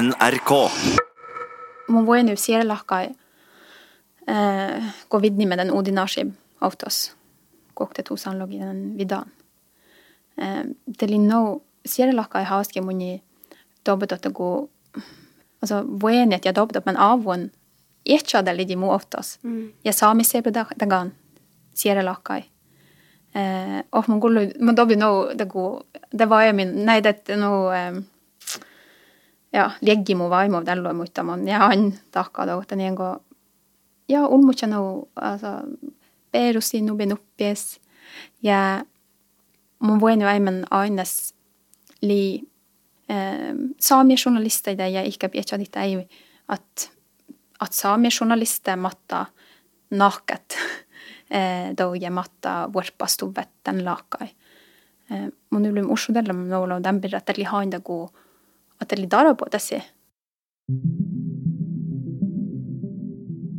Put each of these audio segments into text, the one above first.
NRK. Mun voi nu siirlahkai äh, ko vidni med den odinashib autos. Kokte tusan loginen vidan. Äh, Teli no siirlahkai haaski muni dobedot go altså voeni että ja dobedot men avon etcha da lidi mu autos. Ja saami sepe dagan siirlahkai. Eh, och man går man nog det går det var ju min nej det er nog eh, ja legimo vaimo dello mutta man ja han takka då den en gå ja ulmucha no alltså perusi no benuppies ja mun voin ju aimen aines li eh, saamia journalister det jag ikke vet att det är att att saamia journalister matta naket eh, do ja matta vuorpastu vetten laakai. Eh, mun yli usudella nolla on tämän että li hainda ku at الإدارة بقدسه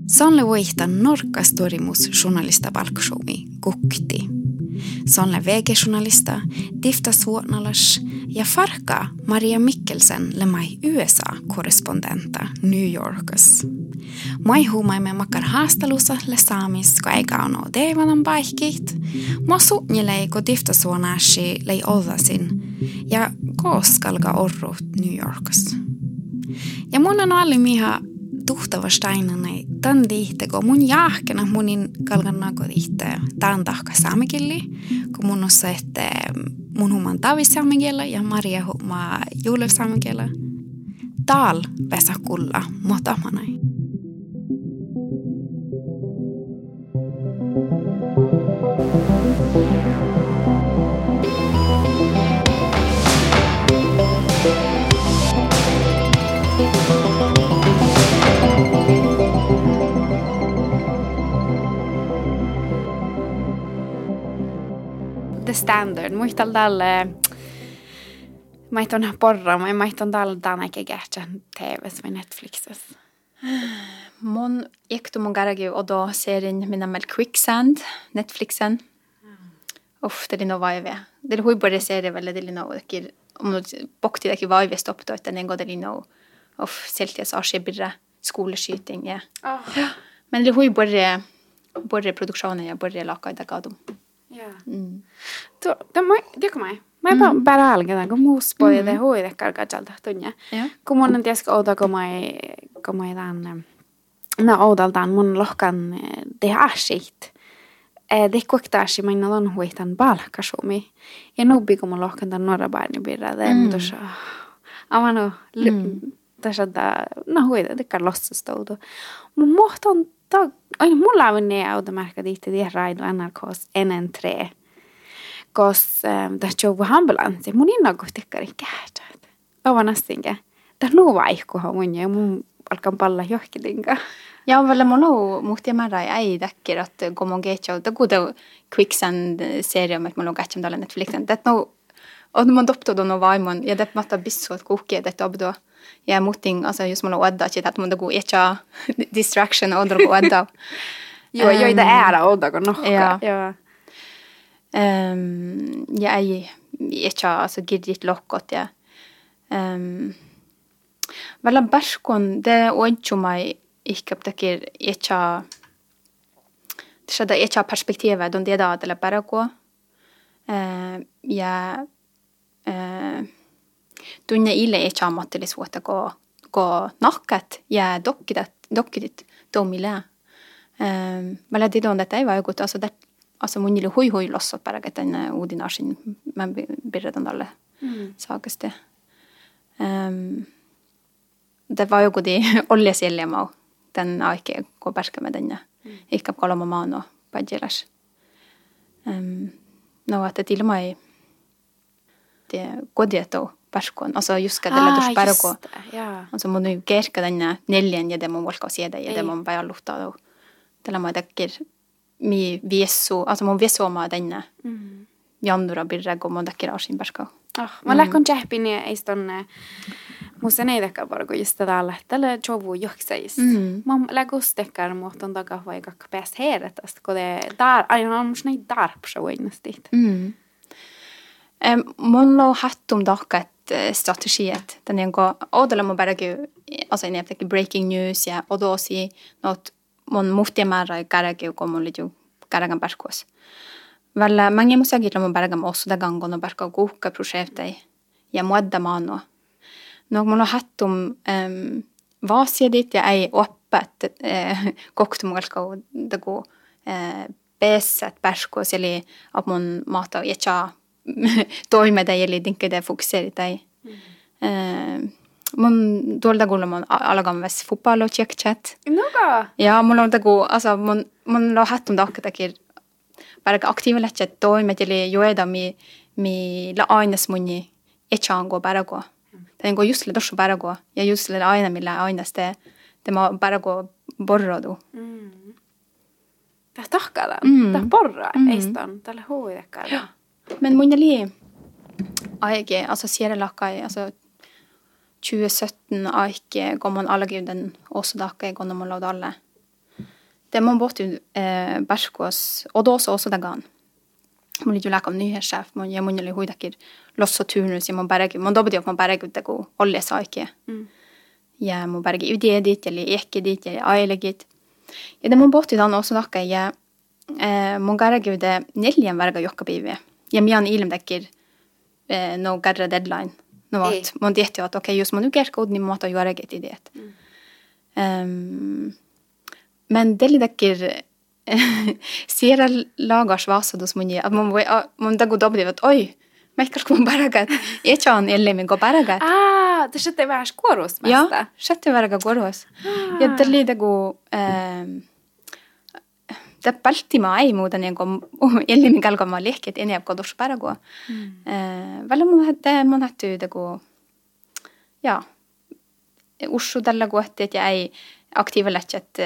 Sanne Voihtan norkas torimus journalista palkshowmi Kukti. Sonle VG-journalista Difta Suonalas ja Farka Maria Mikkelsen lemai USA-korrespondenta New Yorkers. Mai huumaimme makar haastelussa le saamis, ko eikä ono deivanan paikkiit. Mua suunnilei, ko Difta Suonashi lei ollasin ja kooskalga orrut New Yorkers. Ja mun on miha tuhtava steinanai tan dihtego mun jahkena munin kalgannago dihte tan tahka saamekilli, kun mun on se, että mun human tavis ja Maria huma juulev saamekielä. Taal pesa kulla motamanai. Standard, muistan tälle Maiton porra, mä maiton tällä tänäkin kähtsä TVs vai Netflixes. Mon ekto mon garagi og da serien min er Quicksand, Netflixen. Uff, det er no vaive. Det er hun bare serie veldig, det no det om no bokti det ikke vaive stoppet og den en god det noe, Uff, selties askebirre, skoleskyting, ja. Men det er hun bare bare produksjonen, ja, bare laka i dag av Ja. Mm. To, det moi, det komai. Mä mm. bara algena, kun muus poi de hui de karga jalda tunja. Ja. Kun mun en ties oda komai komai dan na odal dan mun lohkan de asit. Eh de koktaasi minä on huitan balkasumi. Ja nubbi kun mun lohkan dan norra barni birra de mm. tuossa. Avano Mm. tässä da na huida de karlossa stoudu. Mun mohton tag Oi, mulla on ne automerkka diitti de raidu NRKs NN3. Kos ähm, da jobu ambulanssi mun inna kohtikkari kähtät. Ova nassinke. Da nu vaihkuha mun ja mun alkan palla johkidinka. Ja, vel mulla on muhti määrä ei täkkir, että kun mun keitsä, det kuuda Quicksand-serie, että mulla on kätsä tällä Netflixen. Det no, on mun dopto no vaimon, ja det matta bissu, että kuhki, det abdo. Ja muhting, altså, jos odda, ikke että mun dagu ikke distraction, og Jo, jo, det er joita odda går nok. ja. ja. Um, jeg etcha, altså, girdit lokkot, det Um, Vel, berskon, det ointju meg ikke opptaker, ikke, det takir etcha perspektivet, det er da det ajatella gå. Uh, jeg uh, Tunne ille ähm, ei saa mattele suota ko, ko nahkat ja dokkidat, dokkidit tomille. Ähm, mä lähdin tuon tätä ei vaikuta, asa tätä asa mun niille hui hui lossot päräkä tänne uudin asin. Mä pirretän tälle mm. saakasti. Ähm, det var jo god i olje siellä mä den aike kun pärskäämme tänne. Mm. Ehkä kolme maano padjelas. Ähm, no, että ilma ei... Det går det då. Just ka tällä tus pärko. just det. Joo. Also mun nu kerka denne neljän ja det mun volka sieda ja Ei. det mun vaja luhtaa do. Tällä mai takkir mi viesu, also mun viesu oma denne. Mm. Jannura birre kun mun takkir asin pärkau. Oh, mä lähkon jähpin ja ei tonne musta ei tekkä varko just tätä alla. Tällä jovu joksais. Mm. Mä lähkos tekkär muoton takaa vai kakka pääs heeretästä, kun te dar, aina on musta näin darpsa voinnastit. Mm. Eh, Mon lo hattum dakkat eh, strategiet. Den jonka odella mo beregu, altså en epteki breaking news ja, odosi not mon muhtia määrä kärki kun mon liju kärgän perkos. Vällä mange mo sagitla mo bergam osso da gangon no berka kuhka projektei ja muodda maano. No mulla hattum um, vaasiedit ja ei oppet eh, koktumalka dagu eh, beset perkos eli at mon mata ja toimetäielik keda fokusseerida ei äh, mm.. mul tol nagu mul algamas football check chat. ja mul on nagu asa mul mul on hattunud hakkedagi väga aktiivne lähtsed toimetäielik juheda mi mi aines mõni etsangu praegu. ta on nagu just tõstnud praegu ja just aine mille aines te tema praegu porradu mm.. tahab tahkada mm., tahab porra mm., ei seda on talle huvi tekkinud Men mun oli altså altså Lakai, altså 2017 aike, kun man alle den også dakke, kun man lagde alle. Det må båt jo eh, berskos, og da også også dagan. Man liker jo leka om nyhetssjef, man gjør munnelig hodekker, loss og turnus, ja, man berge, man dobbelt jo at man berge ut det go, olje saike. Mm. Ja, man berge det dit, eller ikke dit, eller aile gitt. Ja, det må i dan også dakke, ja, eh, garge ut det niljen verga jokka bivi. Ja, mian ilm dekker eh, noe gærre deadline. Noe at man vet jo at ok, just man ikke er god i måte å gjøre eget i det. Um, men det litt dekker jeg lager svase hos mun at man man dago dobri at oi, baragat. Jeg chan elle går go baragat. Ah, det skjedde hver skåros mest. Ja, sjette verga goros. Ja, det litt det går... ma ei muuten niin kuin elli min kalka ma leket eni av kodos parago. Eh, väl mun det mun hattu det go ja. Ussu tällä kohti että ei aktiiva lätchet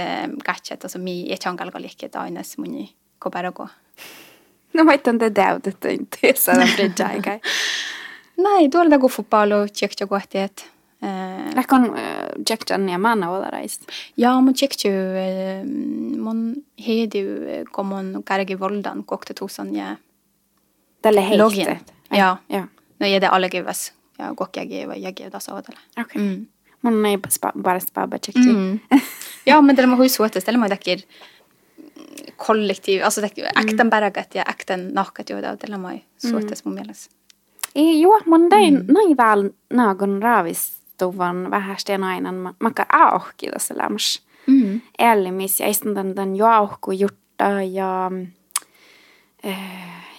gatchet alltså mi ei chan kalka leket aines muni ko parago. No mä itän te täytettä inte saada bridja eikä. Nei, tuolla dago fotballo tjekta kohti että eh Lähkon Jack Johnny ja manna olarais. Ja, mun tjekta har mun hedi ju kom mun kargi voldan kokte tusan ja Det er login. Ja. Ja. Nå er det alle givas. Ja, kokki ja jeg ja da så odelle. Okei. Mm. Mun ei spa, bara spaba Mm. Ja, men det må huske suotes, det må dekker kollektiv, altså dekker ekten berget, ja ekten naket jo det, det må suotes mun mielessä. Ei, joo, mun tein mm. noin väl naagon raavistuvan vähästen aina makar auhki tässä lämmäs. Mm. Elmis ja istun tämän jo jauhku jutta ja eh,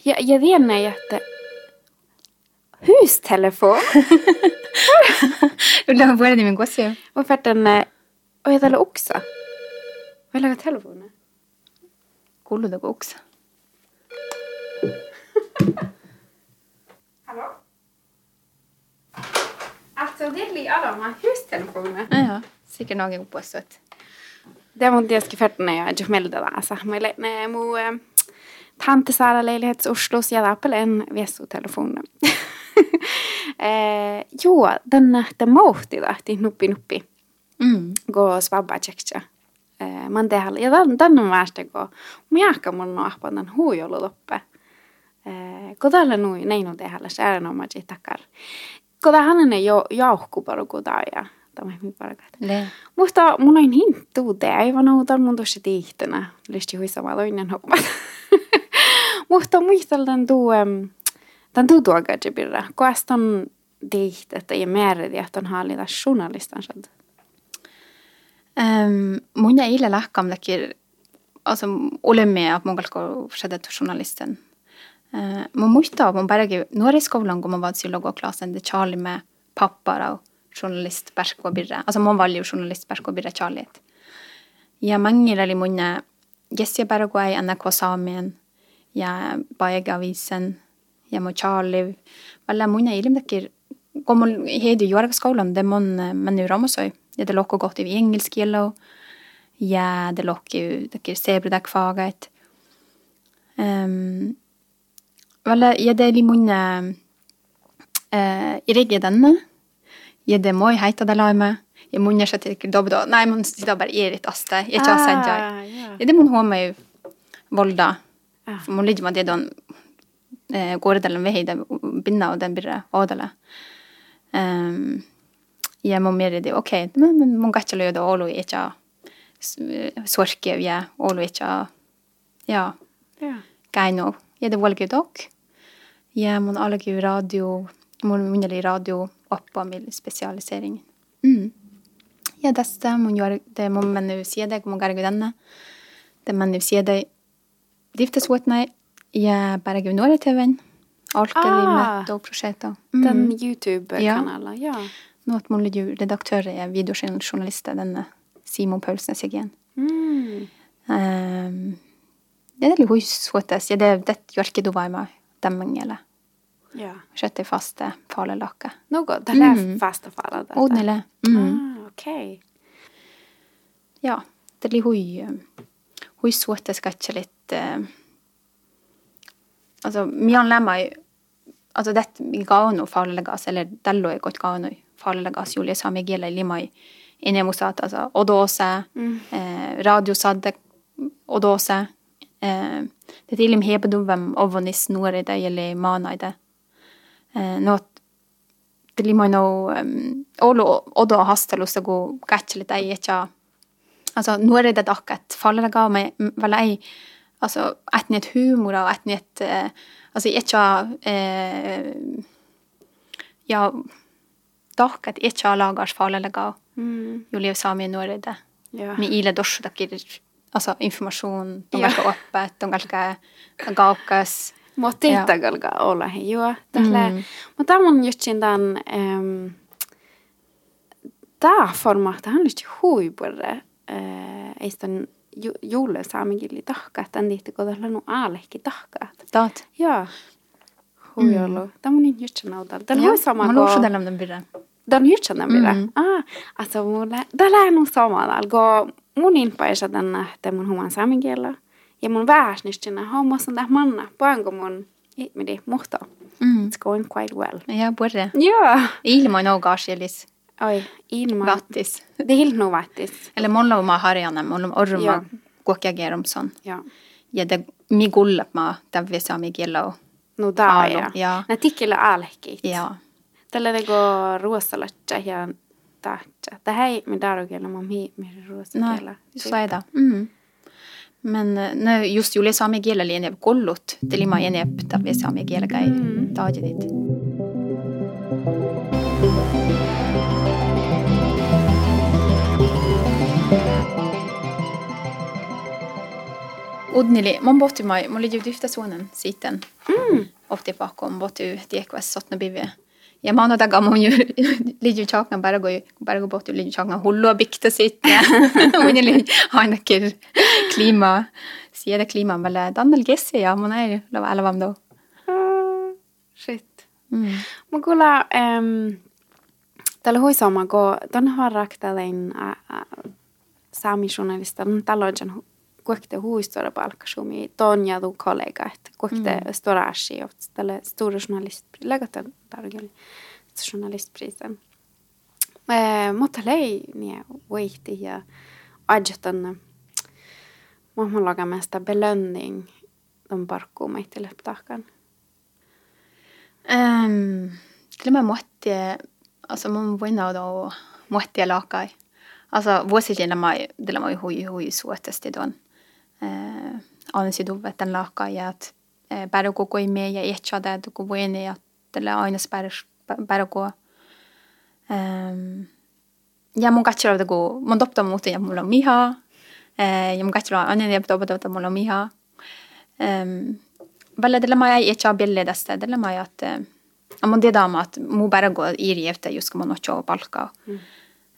ja, ja tiedän, että hustelefon. On vuoden nimen kossi. Och för den och jag tällä också. Vad lägger telefonen? Kuuluu det också. Hallå? Alltså det blir alla de här hustelefoner. Ja. Sikkert noe oppå søtt. Det var inte jag ska färta när jag meldte meldde det. Alltså, men jag när mo eh, tante Sara lägenhets Oslo så det Apple en VSO-telefon. eh, jo, den den måste då till nuppi nuppi. Mm. Gå og svabba tjekka. Eh, men det er Ja, den den on å gå. Miaka mun no på den huijolu oppe. Eh, det nå. nei no det hall är no det takar. Koda hanen jo jauhku bara koda ja. Tämä on bara gott. Le. Musta mun on hintu te aivan outan mun tuossa tiihtänä. Lysti hui sama toinen homma. Musta muistan tän tuu, em, tän tuu tuoga jibirra. Koastan tiihtettä ja määrät ja ton hallita journalistan sad. Um, mun ja eile lähkam dekker altså olemme at mun kalko skjedde til journalisten. Uh, mun muista mun berge nuoriskolan går man var psykologklassen det Charlie med pappa og journalist Berko Birre. Altså man valgte jo journalist Berko Birre Charlie. Jeg mangler eller munne Jessia Bergway, NRK Samien, jeg Baeg-avisen, jeg må Charlie. Vel, munne ilim dekker kun mun heidi juoraskolan, det man mennu Ramosøy. Ja, det er lokko godt i engelsk gjello. Ja, det lokko jo dekker sebredek faget. Um, vel, jeg deler er li munne uh, i regge denne. Ja, det må jeg heita det laime. Jeg munne seg til dobdo. Nei, mun sitter bare i litt aste. Jeg ikke har sendt jeg. ja. Ja, det mun ha meg volda. For mun ligger med det den eh, går det den vei den binna og den blir odale. Um, jeg må mer det Ok, men men ikke gatcha det olo echa sorke ja olo ikke ja Ja. gaino. Jeg det volge dok. Ja man alge radio, munneli radio oppå min spesialisering. Mm. Ja desta mun gjør det må man nu se det mun gjøre denne. Det nu si det Diftes jeg bare gjør noe til TV-en. er Ah. limet og prosjekter. Den YouTube-kanalen, ja. Nå at man jo redaktør er videojournalist, denne Simon Paulsen igjen. Mm. Um, det er litt hos hos det er det gjør du var med demming eller Ja. skjøtte faste falelakke. Noe, det er mm. faste fara dette. Odnele. Mm. Ah, ok. Ja, det er litt at det skal ikke litt uh, Altså, Mian Lemma Altså, det vi ga noe falegas, eller dello er godt ga noe falegas, Julie sa meg gjelder limai inni mosat, altså odose, eh, radiosadde odose. Nuore det gjelder manaide. Eh, nå at det limai no um, olo odo hastelusta go gatche litt ei etja Altså, nå er det faller jeg av meg vel ei altså, etni et humor og etni et eh, altså, ikke eh, ja, dakket ikke lagars faller jeg av jo, Julie Sami nå er det Ja. med ile dorsu dakker altså, informasjon, de Ja. galka oppet, de galka gaukas Måtte Ja. olla he. Jo, tälle. Mutta mun jutsin dan ehm da formatet han lyst hui bare eh eistan jule saamigili tahkat en diitti kun tällä ikke aalehki tahkat. dat. Ja. Hui ollut. Tämä mun jutsin autalla. Tällä Ja, hui sama kun... lorsu dem den byrre. Den jutsin den vielä. Mm. Ah, alltså mulle, on samme sama. Kun mun inpaisa tänne, että mun human saamikielä. Ja mun väärnistinä hommasan tähän manna. Poanko mun ihmidi muhto. Mm. It's going quite well. Ja, borre. Ja. Ile man no gasjelis. Oi, ilma. Vattis. Det er helt noe vattis. Eller molla ma harjana, molla orma Ja. kuokja om sånn. Ja. Ja, det mi gullap ma davvi sami gilla. No da Aalu, ja. ja. Nää tikkillä aalehkit. Ja. Tällä det går ruosalatsa ja taatsa. Tähän ei me darugella mam hi me Nei, ruosakielä. så er det. Mm. Men eh, no, just Julie sami gilla li enep gollut. Det lima enep davvi sami gilla kai Mm. Taji dit. Udnili, mun pohti mai, mon lidiu yhtä suonen sitten. Mm. Ofti pakom, botti diekvas sotna bivi. Ja mano daga mon ju lidiu chakna bara go bara go botti lidiu chakna hullo bikta sitt. Mon li hainakir klima. Sieda klima vel Daniel Gessi ja, mon ei lava alla vam da. Ah, shit. Mm. Men kuulla, um, tällä hui sama, kun ton harraktelen äh, saamijournalistan talouden kuekte huistora palkkasumi ton ja tu kollega, että kuekte mm. storasi, että tälle stora journalist, lägata tarkelle journalistprisen. Äh, mutta lei niin voihti ja adjutan Mamma lagar mesta belöning de parkkuun meitä leptahkan. Um, til og med måtte altså man vinner da måtte lakai. Altså vuosikin nämä det var ju hui hui suotesti don. Eh ansi duvet den lakai ja at eh, bara gå gå med ja etcha det gå gå in i att det aina bara bara gå. Ehm ja mun katsoa det gå. Mun dopta mot ja mulla miha. Eh ja mun katsoa aina ja dopta dopta mulla miha. Ehm Valla det lama ei etcha bille desta det lama at eh, Amon det dama at mu bara gå i riefte just ska man också balka. Mm.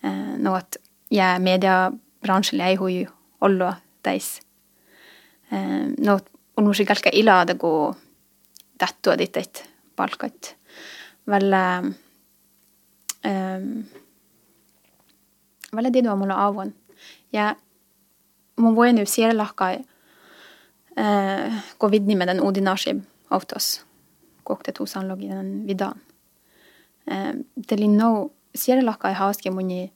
Eh no at ja media bransjen ei hui ollo deis. Dattua dit et balkat. Valla ehm Valla det du mulla avon. Ja mun voi nu ser lakkai eh, covid med den ordinarie autos logi den vidan. Eh, det li no sier laka i haske muni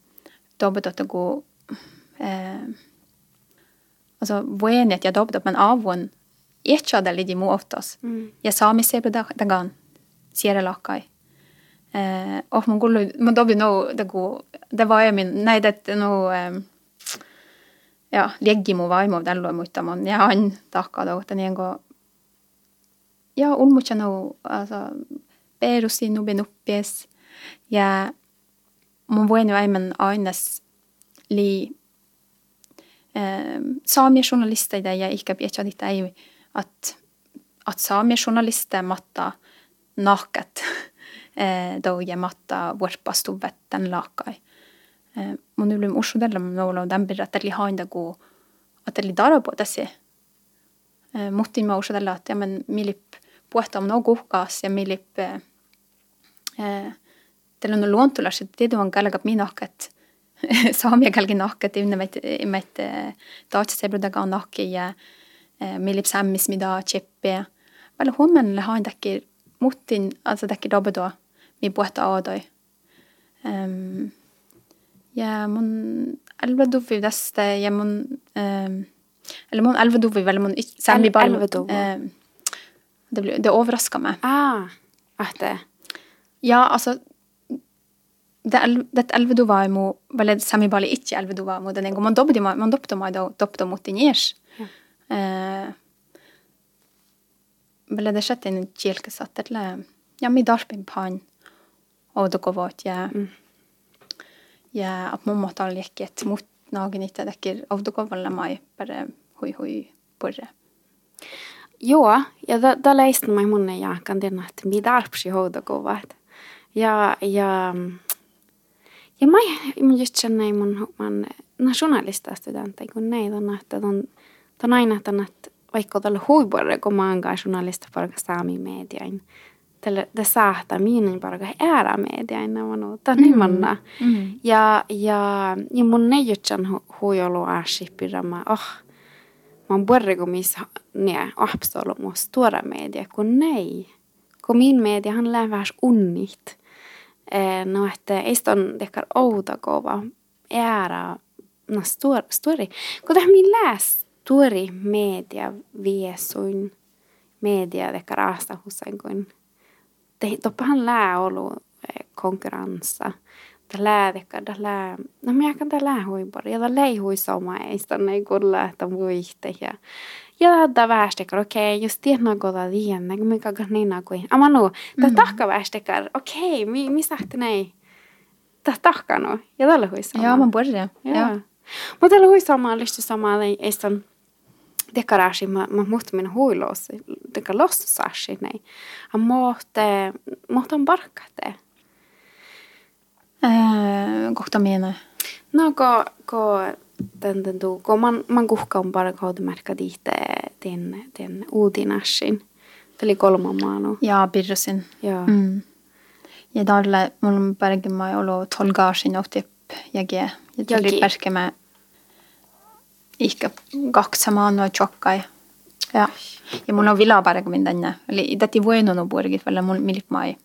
det gå eh, altså voenighet jeg dobbet opp med avvon, ikke det ligger mot oss. Mm. Jeg sa meg sebe dagan, sier jeg lakai. Eh, og man går, men da blir nå det god Det var jeg min Nei, det er nå eh, Ja, legimo vaimo, den lå mot dem, og jeg han takka da, den en går Ja, olmutja nå, altså Berusi no benuppis. Ja, man voenio ei men aines li eh, saamia journalisteja ja ehkä pietsa niitä ei, että at saamia journalister matta naket do ja matta vuorpastu vetten lakai. Mun yli usudella noilla on birra, että li hainda ku, että li darabo tässä. Muhtin mä usudella, että men milip puhta no kuhkaas ja milip teillä on luontulas, että tieto on kalga minaket. Saamia kalgi met, immet, immet taatsebrudega nakki ja milip sämmis mida chippiä. Väl huomenna hain täkki muhtin, altså täkki dobedoa mi puhta aadoi. Um, ja mun elveduvi tästä ja mun um, eller mun elveduvi eller mun særlig bare um, det, ble, det overraska meg. Ah, at det Ja, altså det, el, det elveduva mo vel sami bali ikke elveduva mo den en man dobde man mot den gjers. Ja. Uh, vel det en kielkesatt eller ja mi darpin pan det går vårt, ja Ja at mamma tal leket mot nagen itse dekker vel meg, bare hoi hoi porre. Jo, ja da, da leiste meg munnen, ja kandina, että mi darpsi houdakovat. Ja, ja, ja mä, mä just känner mun, man nationalista studenter, kun nej, on, että on, on aina, että vaikka tällä huipuolella, kun mä oon journalista parka saami mediain, tälle det saattaa miinin parka äära media ennen vanu tänne manna. Mm. Ja, ja, ja mun neijutsan huijolu aashipirama, oh, mä oon borre kun missä ne ahpsolo mua stora media, kun nei. Kun min media han lää vähäs unnit. Eh, no, että ei on dekar outa kova äära no stor, stori. Kun tähän min läs stori media viesuin media aasta husain kuin toppahan lää ollut konkurrenssa. Det lää dekka, det lää, no mä kan det lää huipor, ja det lei hui soma ei stanne ei kulla, että muiste ja ja da västekar, okei, okay, just tiedät goda dienne, kun mikä kan niin kuin, ama nu, ta mm. tahka västekar, okei, okay, mi, mi sahti näin, ta tahka nu, ja tällä hui sama. Ja, man borde, ja. Mutta tällä hui sama, lysti sama, ei stan, dekaraasi ma, ma muhtu minä huilos, deka lossaasi nei. A mohte, mohte on parkkate. Äh, kohta menar No, ko, ko den, den du, ko man, man kuhka on bara kohdumärkä diite den, den uudinassin. Eli kolma maanu. Ja, Birrosin. Ja. Mm. Ja dalle, mul on pärgima olu tolgaasin ohtip jägi. Ja tuli pärgima ehkä kaksi maanoa tjokkai. Ja, ja mulla on vilaparga min tänne. Eli täti voinut puorikit välillä mulla milip mai.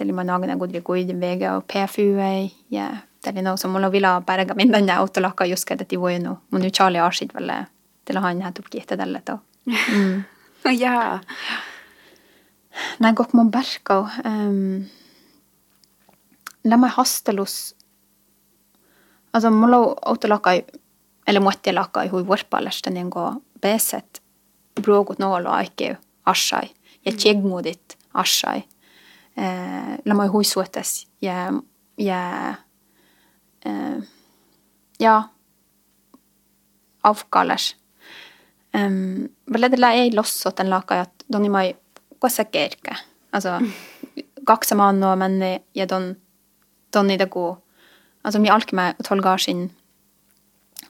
Tällä mä naagana kudri kuidin vega og PFU. Ja tällä nousu mulla on vilaparga min tänne autolakka just täti er Mun nyt Charlie Arsit til Tällä hän en kiehtä tällä to. Mm. ja. Näin kok mun berkau. Um, haste los. Altså, må la autolakka eller måtte muotti lakai hui vuorpallasta niin kuin beset bruogut noolo aikeu assai ja tjegmudit assai. Eh, Lämmä hui suotas ja, ja, eh, ja avkalas. Um, Välillä ei lossot den lakai, että doni mai kossa kerkä. Altså, kaksi maannua menne ja don, det taku altså mi alkime tolgashin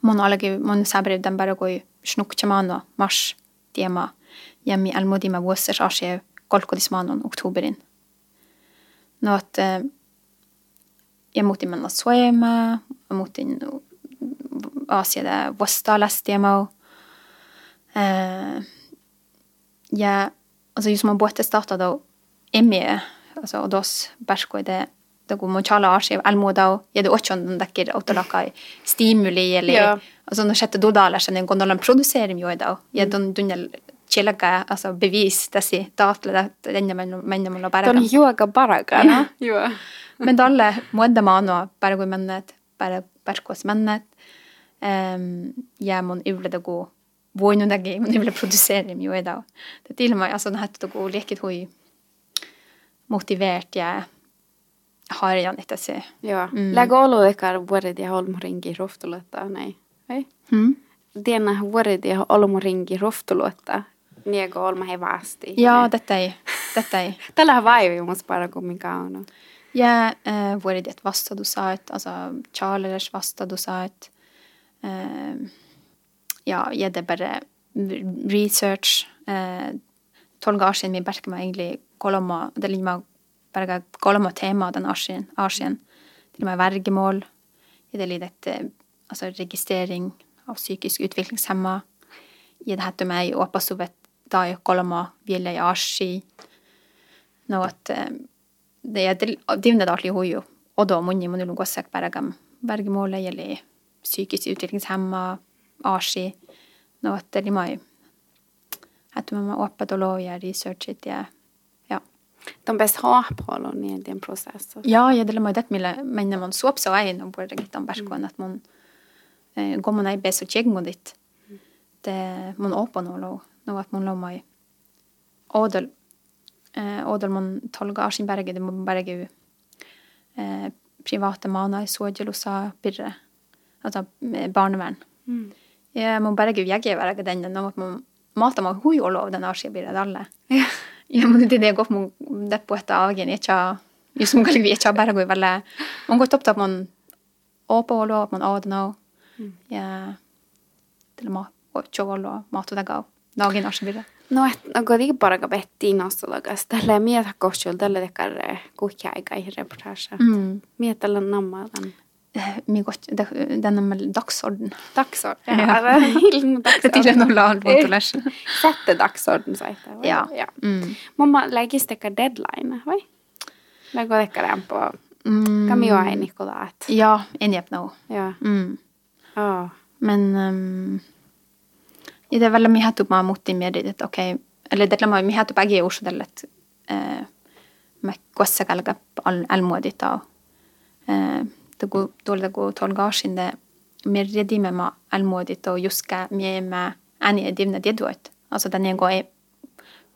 mon alagi mon sabre den bara goi snukchamano mars tiema jemmi almodima vuosser asje kolkodismanon oktoberin. No at eh, jeg måtte i suema, jeg måtte asia det vostalas jeg Eh, ja, altså just man båte starta da emmi, altså og dos berskoi det nagu mun chala arsi almuda ja du otson dakir autolakai stimuli eller ja. also no shetta dodala sen kun ollaan produseerim joida ja don tunnel chilaka alltså bevis tässä taatle että enne men men mulla bara Ton juoga baraga. Ja. Joo. men dalle muodda mano bara go mennet bara perkos mennet ehm ja mun uvleda go voinu dagi mun uvle producere mi oida det till mig alltså den hette go leket hui motivert ja har jag inte se Joo. Mm. Lägg olo ekar vuoridi holmoringi roftuletta. Nei. Hei. hmm? Diena vuoridi olmoringi roftuletta. Niego olma he vasti. ja detta är detta är Tällä vaivi mus bara kummin on. Ja, äh, vuodet et vasta du sa alltså Charlers vasta du sa Äh, ja, ja, jeg det bare research. Eh, tolv år siden vi berker meg egentlig kolomma, det ligger meg bare kolomma tema den arsien, arsien. Det ligger med vergemål. I det ligger et, eh, altså registrering av psykisk utviklingshemma. I det heter meg åpasuvet da jeg koloma vielä ja Asia. No, eh, det er divne daglig hojo. Og da munni mun lugo sek bergam bergemåle gjelder psykisk utviklingshemma, ASI. No, at det er mai. At man må åpne og lov gjøre research ja. Ja. De bäst ha på i den processen. Ja, jag det er mai det med men man så så ei no borde gitt an berskoen at man eh, går man ei bes og kjegn dit. Det man åpne og at man lov i. Odel eh, odel man tolga Askinberget, det må berge eh, private mana i suojelusa birre. Altså eh, barnevern. Mm. Jeg må bare gjekke være den, nå at man mater meg hun og lov den Asia birre dalle. Ja. Ja, men det er godt man det på et av jeg ikke just som kan ikke bare går veldig man går opp til at man åper og lov, at man åder nå. Ja, til mat, og lov, mat og det gav. Dagen Asia birre. No, et, no kun ei paraga betti nostologas. Tällä mietä koshul, tällä tekar kuhjaiga i reportage. Mm. Mietä tällä namma den. Eh, Mye godt, det, den er med dagsorden. Dagsorden. Ja. Ja, hilden Det er til dagsorden. noe lag på å lese. Sette dagsorden, sa jeg. Ja. ja. Mm. Mamma legger stekar deadline, vai? Legger dekar en på Mm. Kan vi jo ha en Nikolat? Ja, enig nå. Ja. Mm. Åh. Men um, i det veldig mye hette opp med mot i mediet, ok, eller det er mye hette opp jeg i Oslo dellet eh, med gosse kalga all elmodet da. Eh, det går dårlig det går tolv år siden det mer redi med meg elmodet og juske mye med en i divne dedåt. Altså den jeg går i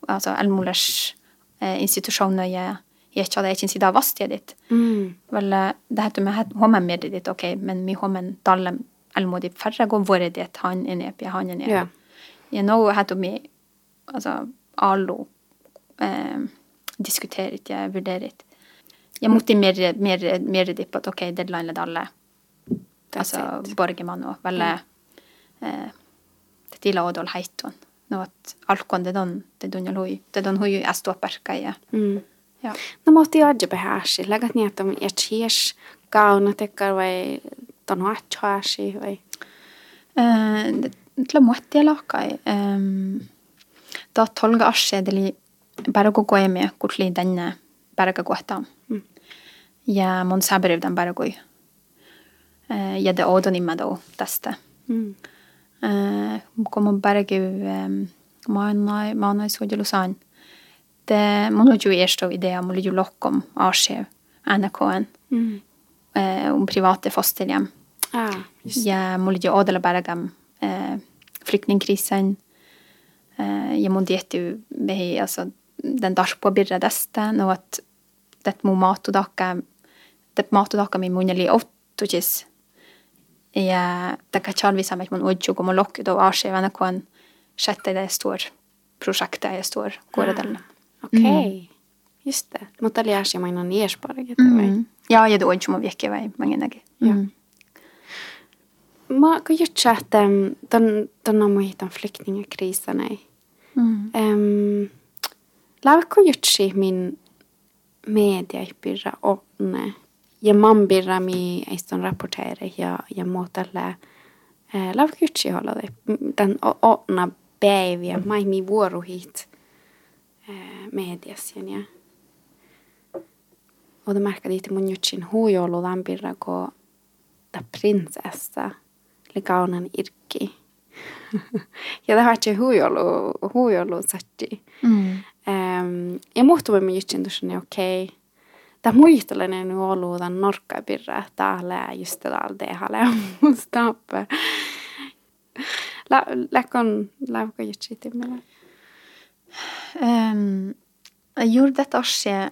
altså elmolers eh, institusjoner jeg jeg ikke hadde ikke sida vastige ditt. Mm. Vel, det heter med hommen med ditt, ok, men mi hommen dalle elmodi færre går våre ditt, han er nepi, han er nepi. Ja. Jeg nå har vi altså, allo, eh, diskuterer ikke, jeg vurderer ikke. Jeg måtte mer, mer, mer dit på at, ok, deadline er alle. Altså, borgermann og veldig eh, det er å dole heiton. Nå at alkon, det don, det er don jeg loi, det don hui jeg står perka i. Mm. Ja. No måste jag ju behärska. jeg ner ned om jeg gauna tekar vai ton hatchashi vai. Eh, det- laka. Um, da tolga asje det li bare gå gå med kortli denne bare etter. Mm. Ja, mon sabrev den bare gå. Eh, ja, det ådon i meg da, teste. Mm. Eh, kommer bare gå um, mana mana i så Lausanne. Det må jo i erste idé om å jo lokke om asje NRK-en Mm. Uh, om private fosterhjem. Ah, just Jeg må ligge ådela bergam eh, flyktningkrisen. Eh, behi, altså, den dark birra deste, og at det må mat og daka, det mat og daka mi munneli åttukis. Jeg, det kan ikke alvisa at man odjo om å lokke og asje venne på en sjette det står prosjektet jeg står går det Ok, mm. Just det. Måtte liäsi seg niesparget vai. Mm. Ja, jeg det også om å virke vei, mange negi. Ja. Ma att um, ton ton on hitan flyktingakrisen ei. Mm. Um, Lavko jutsi min media i birra onne. Ja man birra mi eiston rapportere ja ja muotalle. Eh, Lavko jutsi hålla det. Den onna päiviä mai mi vuoruhit eh, mediasen ja. Och det märkade lite mun jutsin huijolu lampirra ko ta prinsessa li kaunan irki. ja det har ikke huijolu, huijolu satti. Mm. Um, ja muhtui me jutsin tuossa, niin okei. Tämä muistelen nyt ollut tämän norkkapirra, täällä just täällä tehdä musta tappe. Läkkon, läkkö jutsi timmellä. Um, jeg gjorde dette asje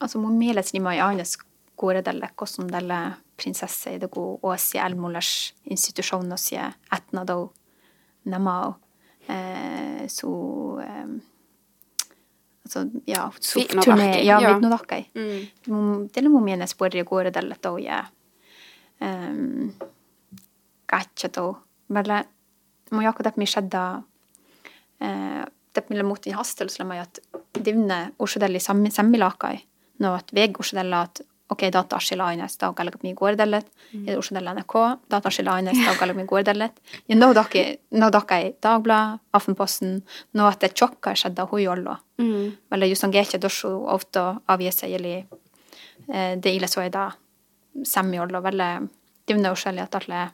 Altså mun mielestäni ei aina skuure tälle kostum tälle prinsesse i det go institusjon, og si etna do namao. eh, så eh, altså, ja, su turné, ja, ja. no dakkai. Mm. Tällä mun er puhutaan kuore tälle do ja um, katja do. Välillä mun det täppi shadda eh, täppi millä muutin hastelusella mä at divne usudelli i samme lakai. nå at veg usudelli että okei, data arsila aines da galgab mi guardellet, mm. ja ursan della NRK, data arsila aines da galgab mi guardellet. Ja no daki, no dakai Dagblad, Aftenposten, no at det tjokka skjedda hui ollo. Mm. Vel, just an gekje dosju ofta avgjese jeli eh, det ille så i da semmi ollo, vel, divne urseli at alle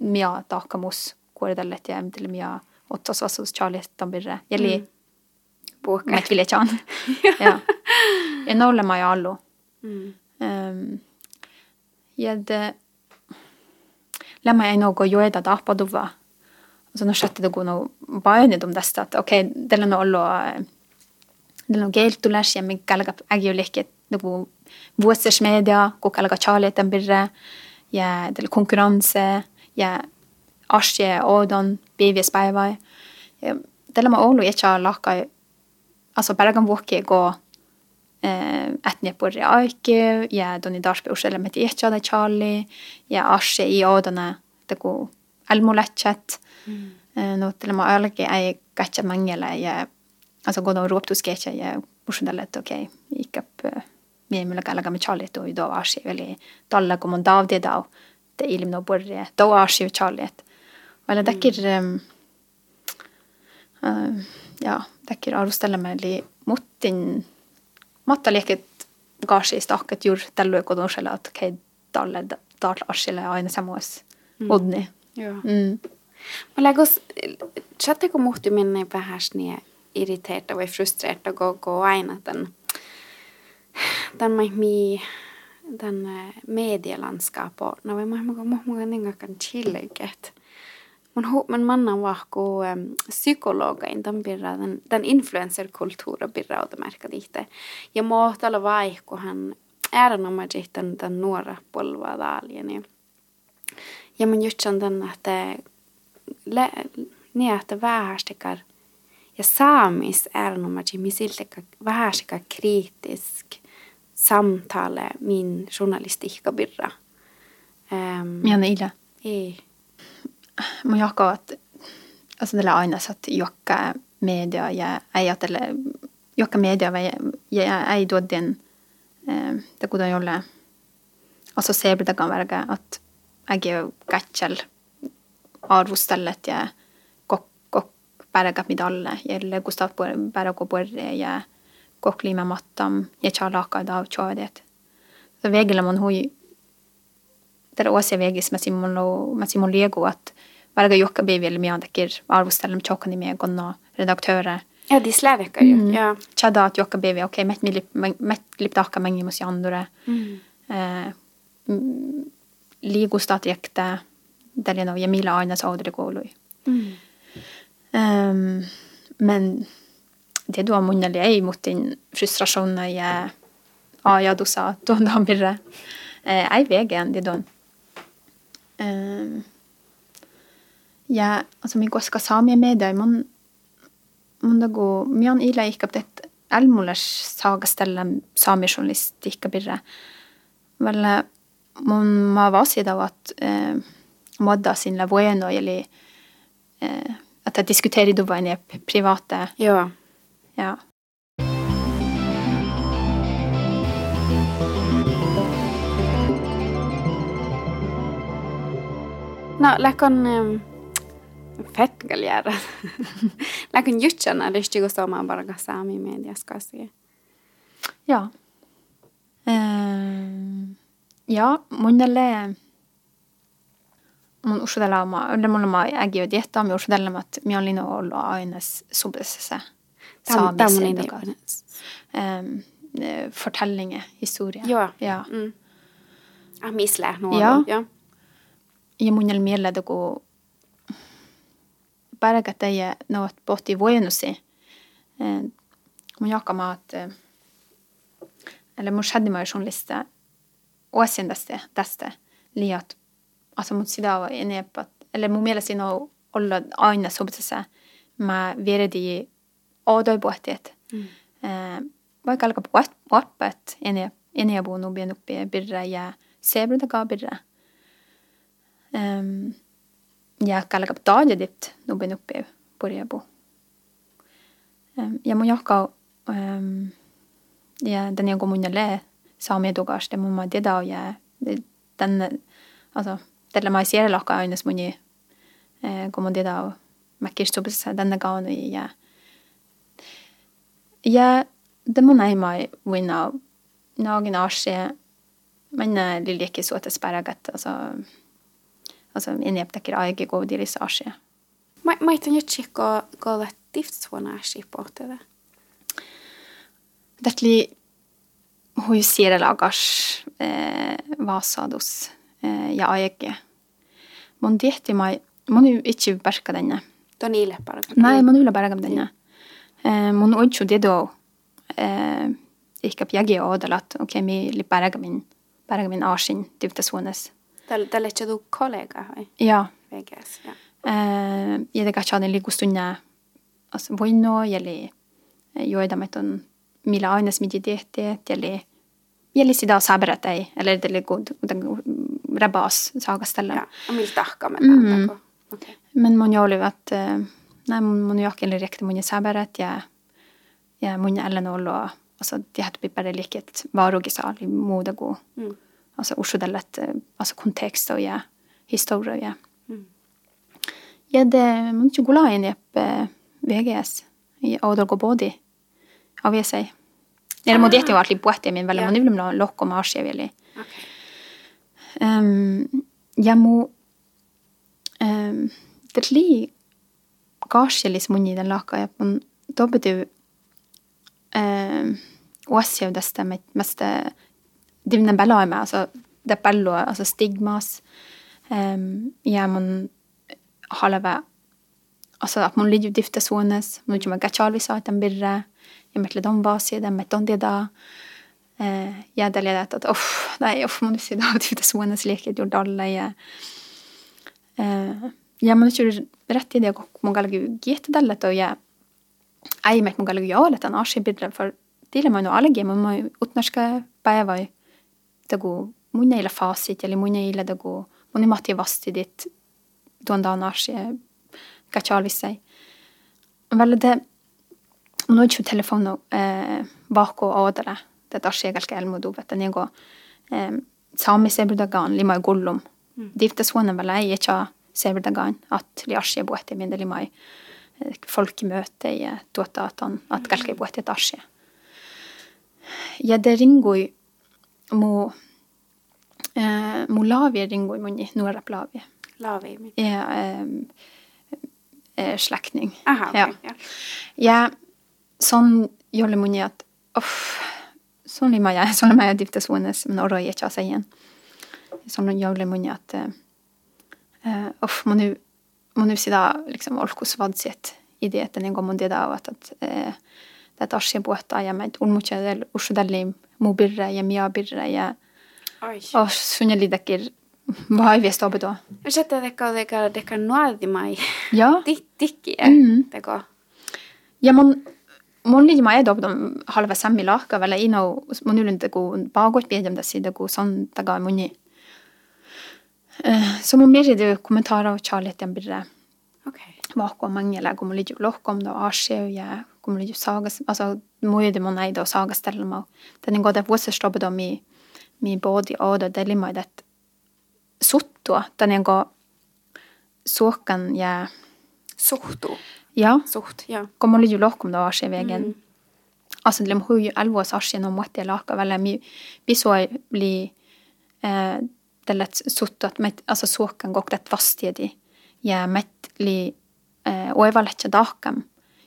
mia daka mus guardellet ja til mia ottas vasus charlie tambirre. Jeli mm. Boka. Met vilje chan. ja. Ja, no le mai allo. Mm. Um, skjøtte det ei noe joeda tahpaduva. Så at ok, det no bainid det er noe galt du lærer seg ollut teillä on keiltulas ja mikä alkaa ägiulikki, nagu vuosismedia, kuka alkaa charlietan birre ja konkurranse konkurrense ja asje oodon piivis päivä. Ja teillä jeg ikke har lagt altså bare kan våke etnia purri aike ja doni darspe uselle met ihtja da chali, ja ashe i odana taku almulatchat no tele ma alge ai gatcha mangela ja alltså gå då roptu sketcha ja uselle että okei okay, ikap mie mulla kalaga med chali to do ashe veli talla kom dav det dav te ilim no borre do ashe chali. Eller dekker um, uh, ja, dekker arvostelle med li mottin mattalieket gaasista akkat juuri tällöin kotoisella, että kei talle taatla asille aina samoissa mm. odni. Joo. Mm. Mä lägos, chatteko muhti minne vähän niin irriteerta vai frustreerta koko aina tämän, tämän mi den medielandskapet. No vi må må må må ninga kan chilleiket. Men, men mannen var ikke um, psykologain den birra, den, den Jeg birra alle vei, hvor han er kun hän äärenomaiset den, den nuora polvaa täällä. Niin. Ja mun jutsan den, että le, niin, että vähästikar ja saamis äärenomaiset, mi siltikka vähästikar kriitisk samtale min journalistiikka birra. Um, ja niillä. Ei ma jaga, et altså det er annet. At jokka media jeg ei Eller jokka media jeg eier da din det gode jolle altså kan være at jeg katsel arvustellet ja jeg kok pärgab mida alle jälle Gustav pärgo porre jeg kok liime mattam ja chalaka da chodet. Så vegillä mun hui Tällä osia vegis mä simon og, med simon lego at velger jokka bli veldig mye dekker arvostelle med tjokkene med gonna redaktører. Ja, de slævekker jo. Mm. Ja. Tjada at jokka bli ok, met lipp dakka mengi mos jandure. Mm. Eh, ligo statjekte, Deljeno Jamila Arnes Audre Gålui. Mm. Um, men det du har munnelig ei mot din frustrasjon i eh, ja, du sa, da blir det eh, ei vegen, det don. Um, ja, altså mi koska saamia media mon mondago mian ila ikkap et almulas saagastella saami journalistikka birra. Vel mun ma vasi da at eh, modda sin la bueno eli eh, at jeg diskuterer du var private. Ja. Ja. No, läkon um Fetgaljärä. Läkön jutsana lystigo somaan barga saami medias kasi. Ja. Uh, ja, monelle mun usudelama, ylemmolema ägi jo dietta, mi usudelama, että mi olin ollut tammun inni Samisk um, fortellinger, historier. Joo. Ja. Mm. Ah, misle nuo. Joo. Joo. Ja mun jäl mieleen, kun päräkä teie no, että pohtii voinusi. Mun jakamaa, että eller mun shaddi journalista vuosien tästä, tästä liiat. Altså mun sitä on enemmän, eller mun mielestä siinä on olla aina sobisessa mä vieredi aadoipuhteet. Mm. Vaikka alkaa puhappat enemmän enemmän puhun nubien uppi birra ja sebrudakaa birra. Um, taja dit nubin uppi purjebu. Um, ja mun jahka um, ja den jag mun jälle saami tugas det mun ma teda ja den alltså tällä mai siellä lahka aines muni eh kun mun tiedä mäkis tupissa den gaunu ja ja det mun ei mai winna nagin asia men lille ikke så til sperragat altså altså inni aptekker aigi go diris asia Mä, mä itse nyt sikko kolla tiftsvuonna sipohtele. Dätli er ikke, eh, vaasadus eh, ja aigi. Mun tihti mai, mun ei itse pärka denne? Nei, niille paljon. Näin, mun yllä pärka tänne. Eh, mun oitsu dedo eh, oodella, että okei, okay, mi li pärka min, pärka min asin tyvtä suunnassa. tal, talle c'è tu kollega vai? Ja. Vegas, ja. Eh, ja tega tjaan eli kustunne as voinno jeli joidameton millä aines midi tehtiet jeli jeli sitä sabrat ei eller det god den rabas sagastella. Ja, och mil tahka men mm. okay. Men mun jo oli att nej mun jo ikke riktigt mun sabrat ja ja mun ellen olla alltså det hade blivit bara liket varugisa i modago. Mm. Altså usudellet, altså kontekst og ja, historie ja. Mm. Ja, det mun ikke gå inn i eh, VGS, i Audorgo Body, av jeg sier. Eller må det jo alltid puhti min, välillä Ja. mun yvlem lokko ma asia jeg. Okay. Um, Det er um, det litt gaasjelis i den laka ja mun dobedu um, oasja tästä med mest divnen belaime, altså det bello, altså stigmas. Um, ja man halve altså at mun lidu difte suones, ikke juma gachalvi sa den birre, jeg metle don vasi, den met don da. Eh, det at uff, nei, uff, mun si da difte suones leket gjorde alle, ja. Eh, mun ikke rett i det, og galgu giete dellet, og jeg ei met mun galgu jalet, an asje birre, for dile man jo allergi, man må utnorske päivä, tegu mun ei fasit, eli mun ei det go, mun ei matti vasti dit, tuon da asje, gachalvissei. Väl det, mun on ju telefono eh, vahko aadere, det asje galke elmudu, että niinku eh, saami sebrdagan lima gullum. Mm. Difte suonen väl ei etja sebrdagan, at li asje buhti min, lima eh, folkemøte i tuota, at on, er galke buhti et asje. Ja det ringui mu eh, mu laavi ringui muni nuora laavi. Laavi. mi- Ja, eh, eh. Aha, okay, Ja. Ja. Ja sånn det mye at uff, sånn lima jeg, sånn lima jeg difte suones, men orra jeg ikke seg igjen. Sånn gjelder munni at uh, uff, mun nu mun nu sida liksom olkus vadsiet ideeten en gang mun det da, at, at, eh, det asje båta ja med ulmuche del usudalli mubirra ja mia birra ja Oi. och sunneli dakir vai vi stoppe då. Sitten teko teko teko nuolti meg. Ja. Tikki. Mhm. Teko. Ja mun, mun lidi ma edo pidon halva sammi lahka vällä ino mun ylin tegu paagot piedem tässä tegu son taga muni. Så mun meri det kommentarer och charlet den birre Okei. vahko mangela kun mun lidi lohkom do ashe ja kun mun lidi sagas alltså muje mun ei do sagas telma. Den en goda vuossa stoppe do mi mi body oda delima det suttua. Den en go suokan ja Suhtu. ja Suht, ja. kun mulla oli ju lohkom da asje vägen. Mm. Alltså det hui alvos asje no måtte laka väl mi bisoi bli eh tällät suttat, met, alltså suokkan koktat vastiedi ja mettli eh, oivalletja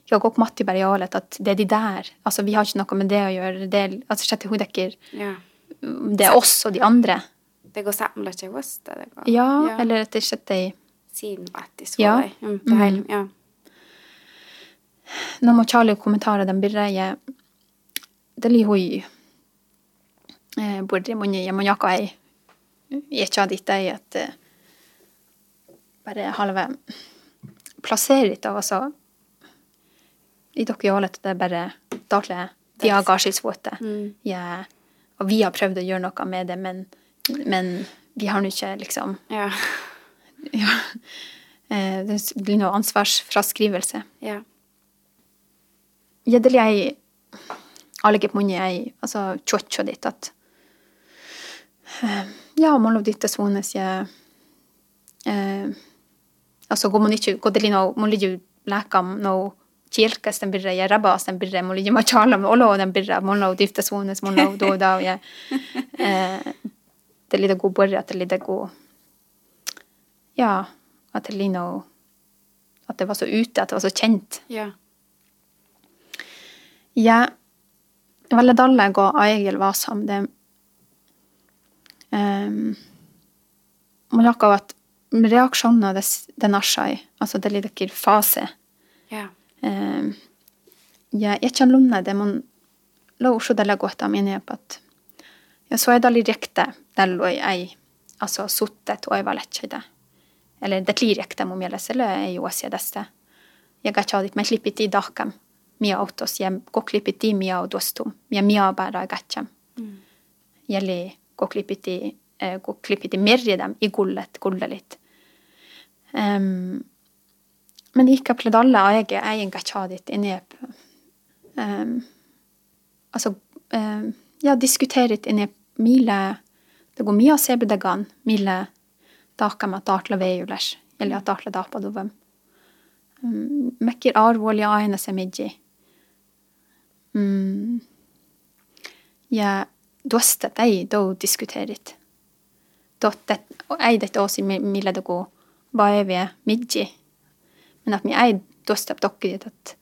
Jeg har kok matti bare jalet at det er de der. Altså vi har ikke noe med det å gjøre. Det er, altså sjette hudekker, Ja. det er oss og de andre. Det går sammen med hos det. det går. Ja, eller at det sjette i Sin vattis Ja. ja. Mm, det Mm. ja. Når må Charlie kommentare den birreie, det li hui eh, burde mun ja mun jeg ikke ditt ei at eh, bare halve plassere litt av altså. I dere jalet det er bare datle de har gasskilsvåte Mm. ja, og vi har prøvd å gjøre noe med det men, men vi har nå ikke liksom. Ja. ja, eh, det blir noe ansvarsfraskrivelse. Ja. Gjeddelig ei Alge på munni ei Altså tjotjo ditt at eh, Ja, mollo ditt er svones jeg eh, Altså går man ikke Går det no Må ligge lekam nå kirkes den birre ja rabas den birre må ligger ma chala med olo den birre mollo ditt dyfte svones mollo do da ja Det det litt god borre at det er litt god Ja, at det lino At det var så ute, at det var så kjent. ja. Ja, veldig dalle gå Egil Vasam, det um, Man lager at reaksjoner det, det narsai, altså det litt ikke fase. ja. Um, ja, jeg kan lunne det, men la også det godt av mine på at ja, så er det litt riktig, det lå ei, altså suttet og jeg var lett det. Eller det blir riktig om jeg leser, eller jeg jo også deste. Jeg har ikke hatt meg klippet i dagen, mye autos, jeg går klippet i mye av dostum, jeg mye bare jeg ikke. Jeg går klippet i, eh, går klippet i mer i dem, i gullet, gullet litt. Um, men ikke på alle jeg ikke ha ditt inni um, Altså, um, ja, diskutere inni mile Det går mye å se på det gan, mile daka med at artla veiules, eller at dartla dapa dovem. Um, mekkir arvålig aina se midji. Um, ja, dostet ei da diskuterit. Dottet, og ei dette også i mile det går bare ved midji. Men at vi er dostet dokkeret at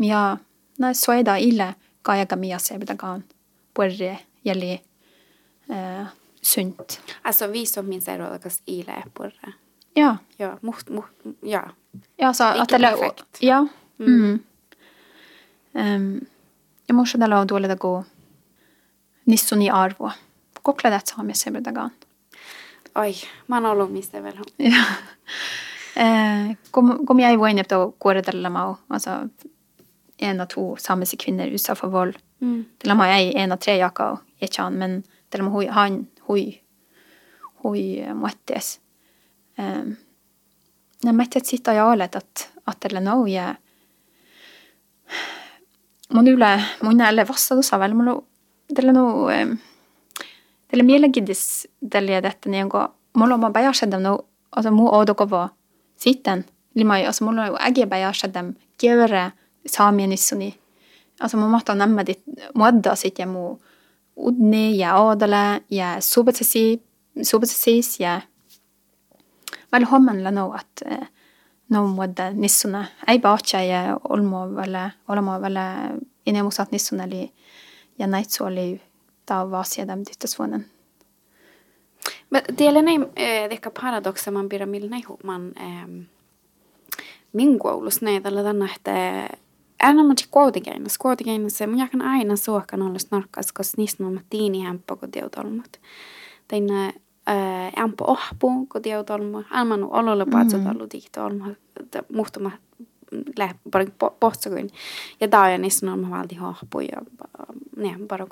mia, nei, så er det ille ga jeg mia se på det gan, bare gjeldig eh, sunt. Altså vi som minns er ila är på. Ja. Ja, mot, mot, ja. Ja, altså, Ikke at det eller, perfekt. Ja. Mm. Um, jeg må ikke det la dårlig det gå nissen i arvo. Kokla det som jeg ser det gan. Oj, man har lov miste väl hon. Ja. Eh, kom, kom jeg var inne på går det altså en av to samiske kvinner utsatt for vold. Mm. Det la meg jeg en av tre jakker han, men la meg hun, han, hui, hui måttes. Um, jeg mette av jalet at, at nå jeg må munne eller vassa sa vel, må det la nå um, det la mye giddis det la dette ned gå. Må la meg bare skjedde nå, altså må og dere var sitten. Limai, altså må la jeg bare skjedde gjøre samien nissoni. Altså må måtte nemme ditt mådda sitte, jeg må udni, jeg ådale, jeg sobetesis, sobetesis, jeg vel hommen la nå at eh, nå mådde nissone. Jeg bakje jeg olmo vele, olmo vele, inni motsatt nissone li, jeg neitsåli da var seg dem dyttesvonen. Men delen är eh, vilka paradoxer man blir milna ihop. Man eh, min koulus näitä eller tänne että aina man kuitenkin kuitenkin se mun jakan aina suokan olla snarkas koska niistä on tiini hämpö kun teutolmut tänne äh, ämpö ohpu kun teutolmu aina nu ololle paatso tallu tihtolmu muhtuma lä bara pohtsakuin ja tää on niistä on valti ohpu ja ne bara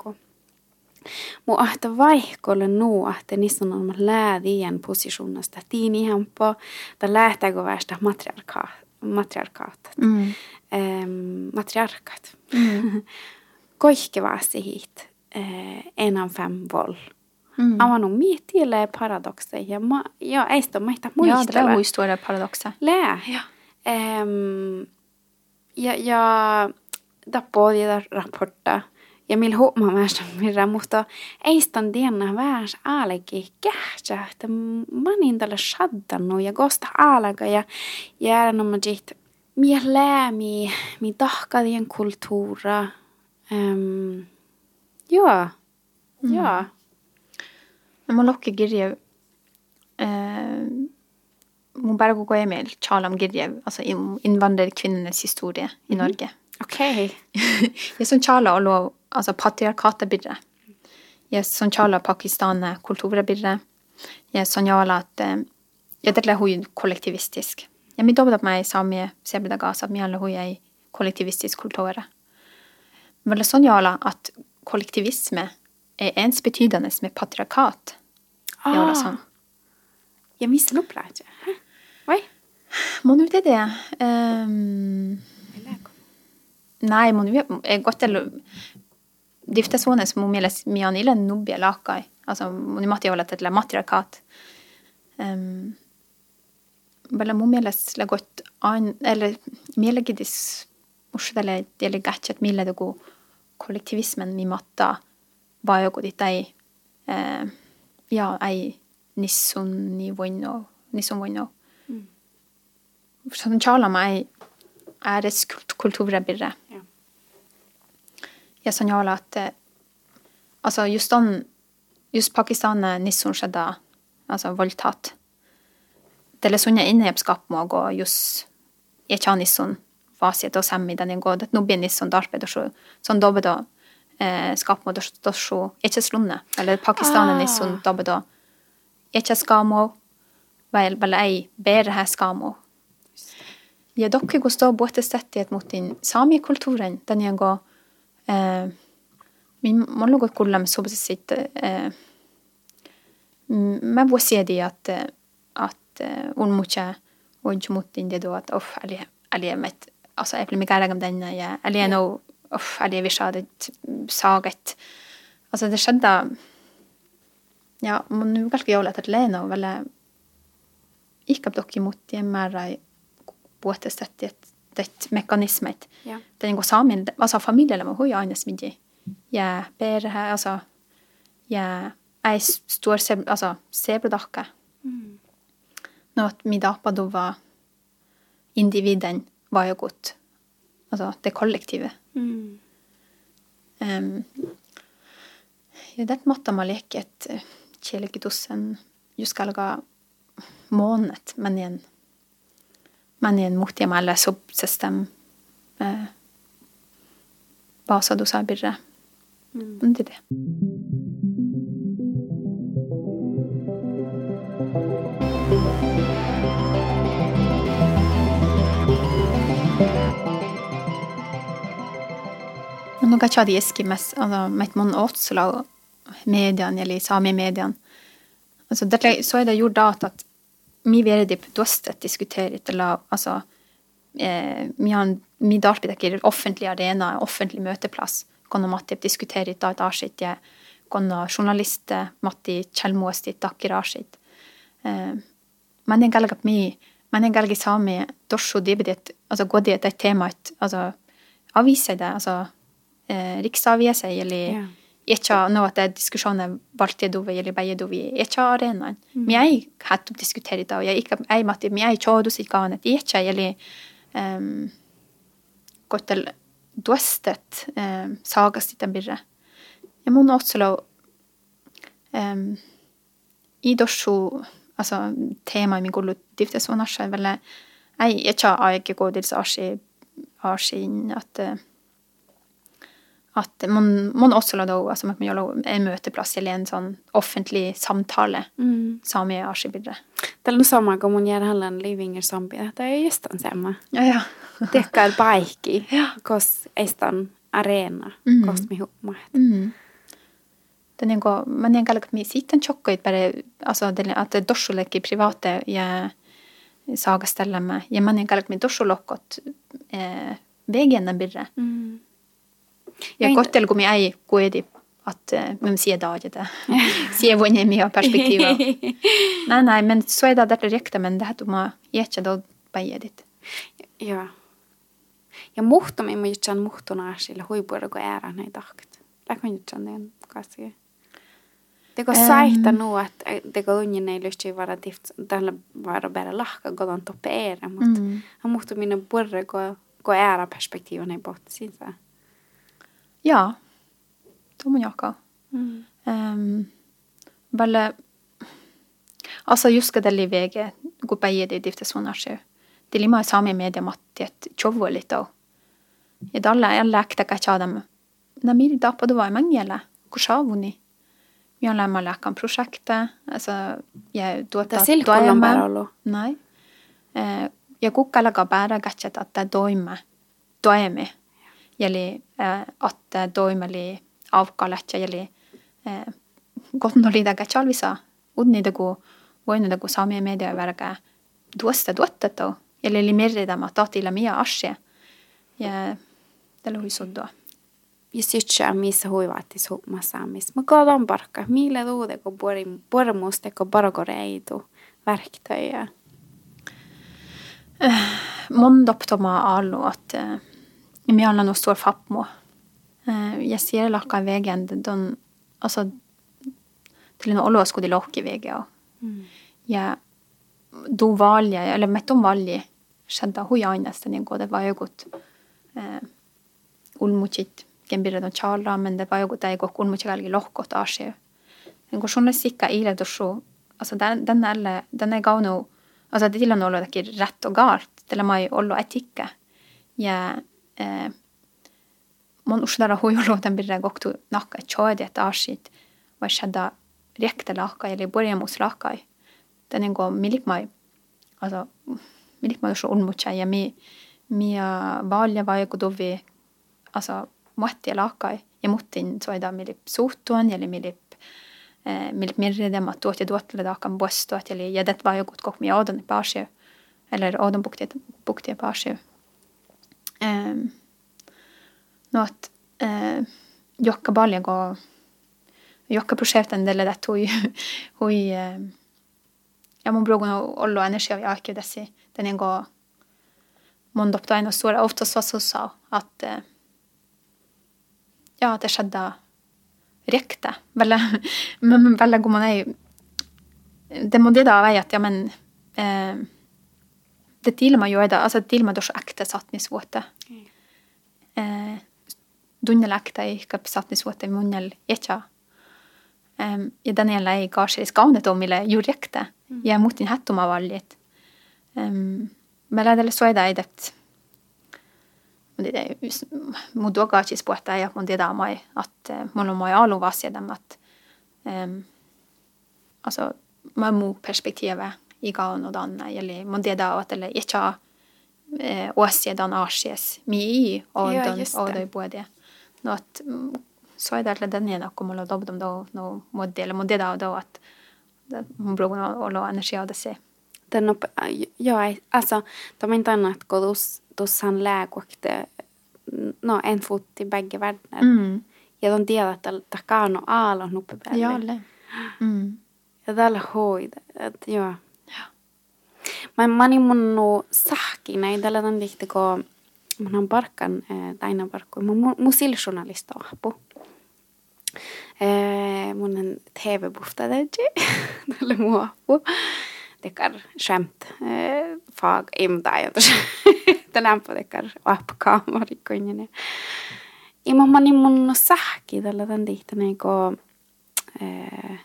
kun Mu ahta vaihkolle nuu ahta niissä on olema läädien posisjonasta tiini hampo ta lähtääkö västä matriarkaat matriarkaat Mm. ähm, matriarkat Mm. koihkevaasti hit äh, enan fem voll Mm. Avan on miettielle paradokseja ja ma ja ei sitä maita Ja, det muistella. er jo store paradokset. Lää. Ja. Ehm, ja, ja tappoi rapporta ja millä huomaa väästä mirra, mutta ei stan dienna väärs aalegi kähtsä, että mä niin tällä shaddannut ja kosta aalaga ja jäädä nomma jiht mie läämi, mi tahkadien kulttuura. Um, joo, mm. joo. No mun lohki kirje, äh, mun bare koko Emil tala om kirje, alltså invandrarkvinnornas historia i mm. Norge. Okay. ja som Chala lov, alltså patriarkatet birre. Ja som tala Pakistan kulturer birre. Jeg som jala att, at jeg det är hui kollektivistisk. Jeg mi dobda meg sami sebedaga sa mi alla hui ei kollektivistisk kultur. Men sånn jala at kollektivisme er ensbetydende med patriarkat. Ah. Sånn. Jeg mister noe plate. Oi. Må nå det det? Um, nei, må nu er godt eller Diftasone som mun mielestä mian ile nubbia lakai. Altså, tällä matriarkaat. Um, Bella mun mielestä godt an, eller mielegidis mushdalle delegatchat mille dugu kollektivismen mi matta vajogu dit ei eh, ja ei nissun ni voinno nissun voinno. Mm. Som chalama ei ääres kultuura birre. Ja. Ja at altså alltså just den just Pakistan nissun skjedde, altså voldtatt. Det er sunne innhjepskap må gå just ikke nissun vasiet og semmi den gå det nå blir nissun darpe dosho sånn dobbe da eh, skap må så, ikke slunne eller Pakistan ah. nissun dobe da ikke skamo vel vel ei bedre her skamo ja dere går stå båte stettighet mot den samikulturen den går sitt eh, mä vuosiedi että att ulmucha ujmutin det då att off ali ali met altså jeg blir mye gærlig om eller jeg nå, uff, eller jeg vil ha det saget. Altså, det skjedde, ja, nu velger jeg å lete alene, og vel, ikke opp dere mot det mer båtesett, det, det mekanismet. Ja. Den går sammen, altså familie eller hun er anes midje. Jeg ber altså, jeg, jeg står, altså, ser på dere. Mm. Nå at min dapa da var individen var jo godt. Altså det kollektive. Mm. Um, ja, det måtte man leke et uh, kjelekedossen juskalga måned, men i en men i en motjem eller subsystem uh, basa dosa birre. Mm. Det er det. ikke chadi eski med altså, met mon otsla mediene, eller sami-mediene. Altså, dette, så er det gjort da at mi verdi dostet diskuterer eller altså, eh, mi han, mi darpidekker offentlig arena, offentlig møteplass, kunne Matti diskutere da et arsitt, kunne journalister Matti Kjellmoesti takker arsitt. Eh, men en galgap mi, men en galgi sami, dorsjo dibidet, altså gå det et tema, altså, aviser det, altså, eh, riksavgjese eller ja. Ikke nå at det er diskusjoner valgte dove eller beie dove ikke arenaen. Mm. Men jeg har diskutert det, og jeg ikke jeg måtte men jeg kjødde sitt ganet ikke eller um, gått til duestet um, sagas ditt en birre. Jeg må nå også lov um, i dosjo altså temaet min gullo dyftes og nasje vel jeg ikke har ikke gått til arsi arsi at uh, at man, man også la det, altså man kan gjøre en møteplass eller en sånn offentlig samtale mm. Det samme om man gjør heller en livinger sambi. Det er just den samme. Ja, ja. det er baiki, ja. hos eistan arena, mm. hos mi hukma. Mm. Den er god. men jeg galler mi sitten tjokkoit bare, altså at det dorsolek i private jeg sagastelle med, jeg men jeg galler mi dorsolokot eh, vegen den birre. Mm. Jag är gott eller jag är koedi att man ser dagen där. ser vad ni har perspektiv Nej, nej, men så är det där direkt, men det här du må jätte då bajadit. Ja. Ja muhtum ei muistan muhtuna sillä huipuilla kuin äärä näin tahkit. Läkön jutsan den kasia. Teko saihta nu att teko unjen ei lysti vara tift tällä vara bära lahka godan toppe äärä, mutta mm. han muhtuminen purre ko ko äärä perspektiivon ei pohti siitä. Ja. Tomonjaka. Mm. Um, Väl, Altså, husker det li vege i di difte sonasju. Di lima sami media mattiet chovu lito. Ja dalla ja läktä kachadam. Na miri i mangjela. Kushavuni. Ja lämma läkan projekte. Altså, jeg Det on bara ollut. Nei. Eh, ja kukkalaga päädä katset, että toime, toime. Eli eh, että toimeli avkalat ja eli eh, kotnoli daga chalvisa. Udni dagu voinu dagu saamia media värga tuosta tuottato. Eli eli merridama taatilla mia asje. Ja tällä hui suddua. Ja sytsä missä huivaatis huumasaamis. Mä kaadon parkka. Millä tuudeko pormuusteko parakoreitu verktöjä. Mon doptoma alu at eh, nå står Fapmo. Eh, jeg sier lakka vegen, don, altså, til en olo skulle de lokke i vegen, Jeg, Mm. ja, do valje, eller mitt om valje, skjedde hui jeg går, det var jo godt, eh, ulmukit, gembirre don tjala, men det var jo godt, jeg gikk ulmukit galgi lokkot asje. En går journalistikka i det så, altså, den, den er, den er gavno, altså, det til noe det er ikke rett og galt, det er meg ollo etikke. Ja, eh, mon usdara huijolo den birre goktu nakka et choidi et asit, vai shadda rekte laka, eli borjamus lakai. Den en go milikmai, altså, milikmai så ulmutsa, ja mi, mia valja vai kudovi, altså, muetti lakai, ja muttin soida milip suhtuan, eli milip eh, milip mirride ma tuot ja tuottele takan poistuat, eli ja det var jo godt kok mi oodon paasju, eller oodon bukti, bukti paasju. Um, no at eh, jokka Baljag og Jokka-prosjektet en del av dette hun, hun eh, ja mun brugo no ollo energi har ikke dessi den en go mon opp en og stor. Ofte så sa at eh, ja, det skjedde riktig. Men veldig god man er Det må det da være at, ja, men eh, det til man gjør det, altså det til man da så ekte sattnisvåte. Mm. Eh, dunnel ekte i kap sattnisvåte munnel ikke. Um, ja, skavnet om eller gjorde rekte. Jeg måtte din hett om av valget. Um, men det er så er det i det men det er må doga ikke spørre ja det da mai man må jo mai alo vas dem at um, altså man må perspektivet i gaven og dan eller må det da at det ikke eh, åsje dan asjes mi i og Ja, dan just og det. det både nå at mm, så er det at den ene kommer å dobbe dem da nå må det eller må det da da at det- mun bruker å la energi av det se Den upp, ja, ei- alltså, de är inte annat gå dos, dos han lägokte no, en fot i bägge världar. mm. Ja, de delat al takano alon uppe päälle. ja alle mm. Ja tällä hoida. Et, joo. Man mani munnu sahkina i tällä tämän tihtiko munhan parkan taina parkku. Mun musil journalista ahpu. Mun tv bufta täytyy. Tällä muu ahpu. Tekar skämt. Fag imta ajatus. Tänään potekar ahpu kaamarikkoinen. Ima mani munnu sahki tällä tämän tihtä niinku... Eh,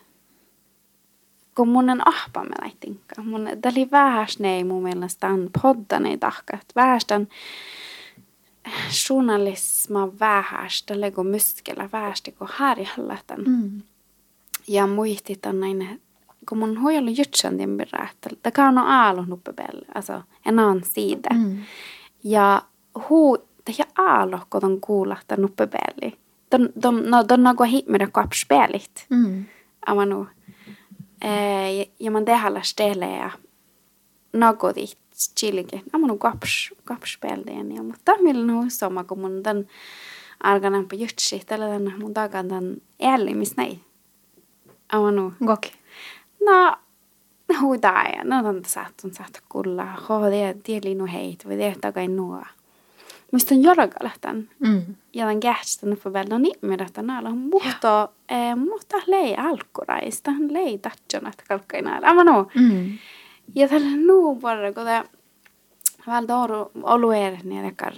kun mun on ahpamme laitinka. Mun dali vähäsne ei mun mielestä on poddan ei tahka. Vähästän journalisma vähästä lego myskellä vähästä kun harjallatan. Mm. Ja muistit on näin, kun mun huijalla jutsan timpirä, että tämä on aallon nuppepelle, alltså en annan sida. Mm. Ja huu, det är aalo, kun on kuulahta nuppepelli. De, de, no, de något hit med det de, Mm. Amanu. Eh, ja, ja man tehdä stelle ja nagodit chilike. Amanu kaps kaps peldeen ja mutta millä nu sama kun mun den alkanan på jutsi tällä den mun takan den elimis näin. Amanu. Gok. No huudaa ja no on saat on saat kulla. Ho det det linu heit vi det takai nuo. Muistan Jorgalahtan. Mm. Ja tämän kähtän for vel. No nimirata näillä. Mutta, eh, mutta lei alkuraista. Hän lei tatjon, että kalkkai näillä. Aivan no. Mm. Ja tällä nuu bara, kun tämä väl då oluer nerekar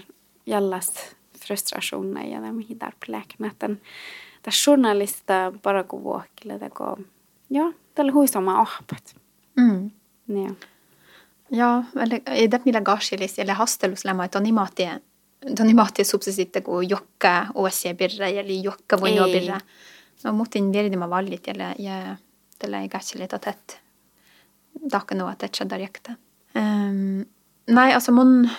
jallas frustrationer ja tämä hidar pläknä. Tämän tämä journalista bara kun vuokille teko. Joo, tällä huisoma ohpat. Mm. Niin. Ja, eller ei det millä gashilis, eller hastelus lämma, että on imaatie, on imaatie subsisitte, kun jokka osia birra, eli jokka voi Ei. birra. No, mutin viedima vallit, eller ja, tällä ei gashilit, että et, takka no, että det shadar jakta. Um, nej, alltså mun,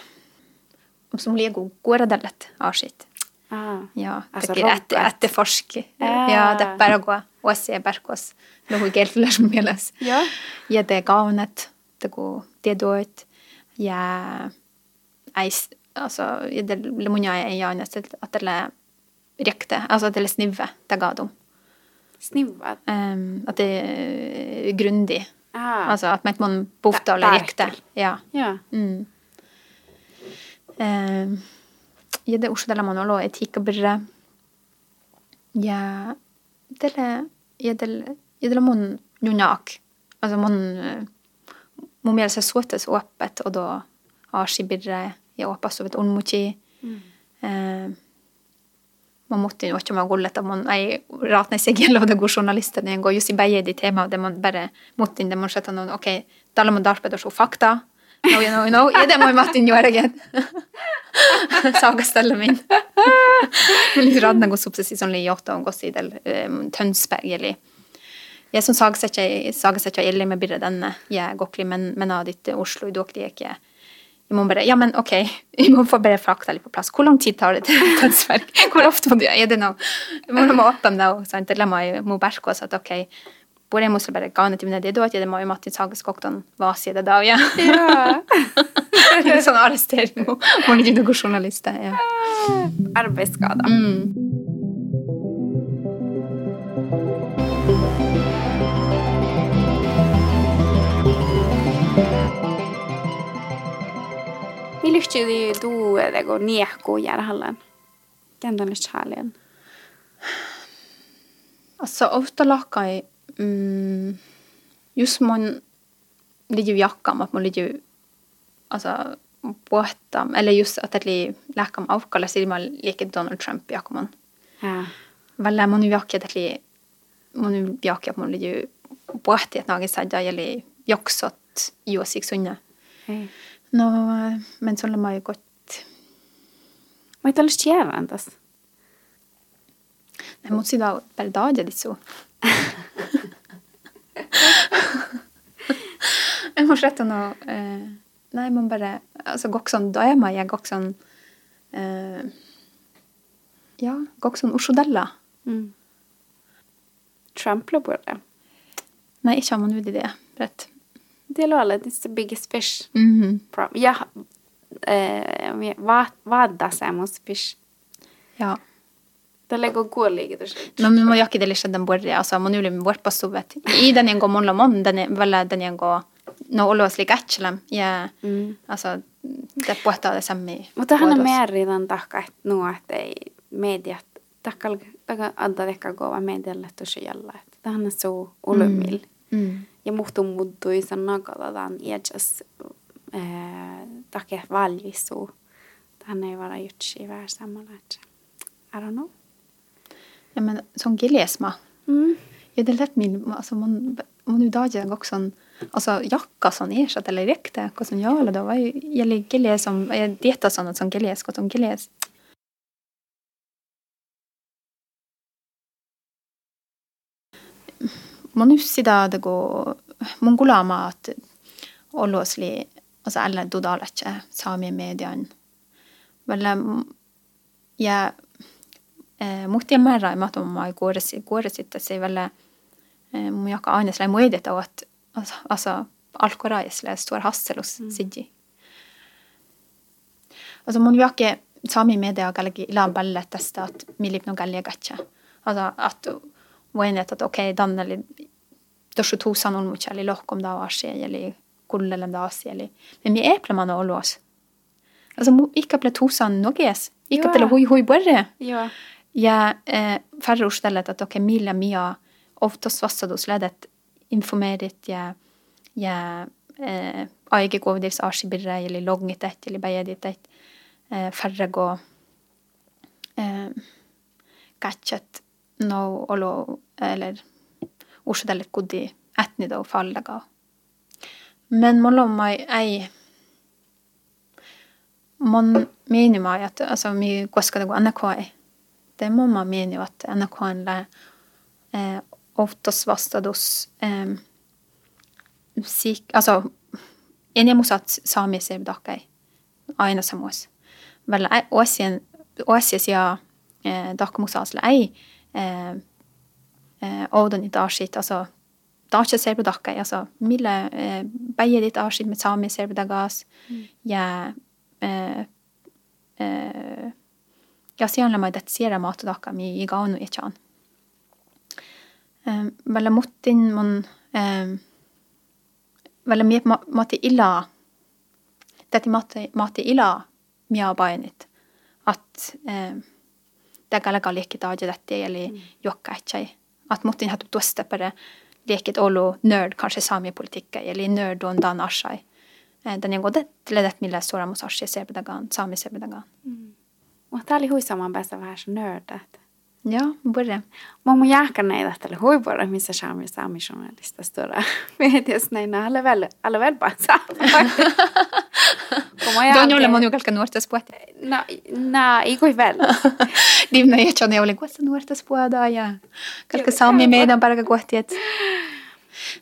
som liego kuoradellet asit. Ah. Ja, Altså, tekee ette, ronkka. etteforske. Ää. Ja, det bara gå osia berkos, luhu kelfilers som Joo. ja te kaunet, det kun tiedoit, ja ei, altså, le lemonia ei aina, at det rikte, altså at det snivve, det ga Um, at det er grundig. Ah. Altså at man bokstale Ver- rikte. Ja. Ja. Mm. Um, ja, det også det man har etikk og byrre. Ja, det er, ja, er, ja, det er mun nunnak. Altså mun, eh, mun mielessä suottes åpet, og da arsi byrre ja åpa sovet unmuchi. Mm. Eh, man måtte jo ikke med gullet, at man ei ratne seg gjelder, det går journalister, den går just i begge de tema, det man bare måtte inn, det man skjøtte noen, ok, da man darpe det så fakta, no, you know, you know, ja, det må jo måtte inn gjøre igjen. Sagastelle min. Men litt radne går opp seg sånn li jota og gås i del um, Tønsberg, eller jeg som sagesetter, sagesetter ille med birre denne, jeg går men, men av ditt Oslo, i dag det ikke, jeg må bare, ja, men ok, jeg må få bare frakta litt på plass. Hvor lang tid tar det til Tønsberg? Hvor ofte må du, gjøre det nå? Jeg må må åpne det, og sant, det må jeg må berke oss at ok, bor jeg måste bare gane til det, da at det må jo Mattis Sageskokton hva sier det da, ja. Ja. Litt sånn arrestering, må er ikke noen journalister, ja. Arbeidsskader. Mm. thank lyfter ju då det går neko järhallen. Kendan kärleken. Altså, ofte lakker jeg mm, Just man ligger i jakka, at man ligger altså, båta, eller just at jeg leker med avkall, sier man liker Donald Trump i jakka man. Ja. Vel, man jo jakke, at jeg man jo jakke, at man ligger båt i et nage sedda, eller jaksat jo seg sunne. Nå, eh, men meg godt Mä ei olisi järjentäs. Jeg måtte si da, bare da er det litt så. jeg må slette noe eh, Nei, man bare Altså, ikke sånn Da er går sånn eh, Ja, ikke sånn Oshodella. Mm. Trump på det. Nei, ikke har man ut i det. Rett. Det lå alla, it's the biggest fish. Mhm. Problem. Ja. Eh, vad, vad da sämst fish? Ja. Det lägger gå ligger det så. Men man må jo ikke det litt den borre, altså man jo blir på sovet. I den jeg går månla mån, den er vel den jeg går Nå olås like etchelem. Ja, Mm. altså det er på et av det samme i Mutta hän on Vuotos. määrin takka, että nuo, että ei mediat, takkal, taka adda dekka kova medialle tosi jalla, että tähän on so ulumil. Mm. Ja sen nakaladan iäkäs takia valvisu. Tähän ei vara jutsi vähän samalla, I don't know. Ja, men sånn gilesma. Mm. Ja, det er lett min, altså man, man jo da ikke en, altså jakka sånn ersatt eller riktig, hva sånn ja, eller da var jag ligger som, jeg dieta sånn at sånn giles, hva sånn ما نفسي ده nagu Mongula maad ollos li altså älä dudalatsä saamien median. Vällä ja äh, muhtien määrä mahtu mai kuoresi kuoresitta se vällä äh, mun jaka aines lai muedet ovat alltså alkorais lä stor hasselus mm. sidji. Alltså mun jaka saami media kalki ilan balle tästä att millip no galle gatsa. Alltså att voin että okei okay, danneli dan eli toshu tusan on mucha eli lohkom da asi eli kullelem da asi eli. Men mi eple man olos. Altså, ikke ple tuusan noges. Joo. tele hui hui borre. Ja eh, färre urstellet att okei millä mia oftos vassadus ledet informeerit ja ja eh, aike kovdils arsibirre eli logngit et eli bäjedit et eh, färre gå eh, katchat no olo eller urstellet kudi etnida og fallaga. Men man on meg ei Man mener meg at altså, vi skal det gå NRK i. Det må man mene jo at NRK le eh, oftast vastados eh, sik, altså en jag at sami ser dakai aina samos. Väl åsien åsies ja eh, dakmusas le ei eh, eh, odan i dashit alltså dacha ser på dakai alltså mille eh, beje dit dashit med sami ser på dagas ja eh, eh, ja sian la mai det sera mat daka mi i gaunu i chan. Eh, väl muttin mon eh, väl mi ma- mati illa Täti mati, mati ila mia bainit. At eh, tägällä liekit aja tätti eli jokka etsai. At mutin hatu på det leket olo nörd kanske samipolitikka eller nörd on dan ashai. Eh, den jag godet ledet millä suora musashi serbedagan, sami serbedagan. Mutta tää oli huisamaan päästä vähän se nördät. Ja, borde. Mä mun jääkän näitä tälle huipuolelle, missä saami saami journalista stora. Medias näin alle väl, alle väl bara saama. Kun mä Don jolle mon jukalka nuortas puhti. No, no, ei kui väl. Divna jetsani oli kuessa nuortas puhda ja kalka sami meidän parka kohti, et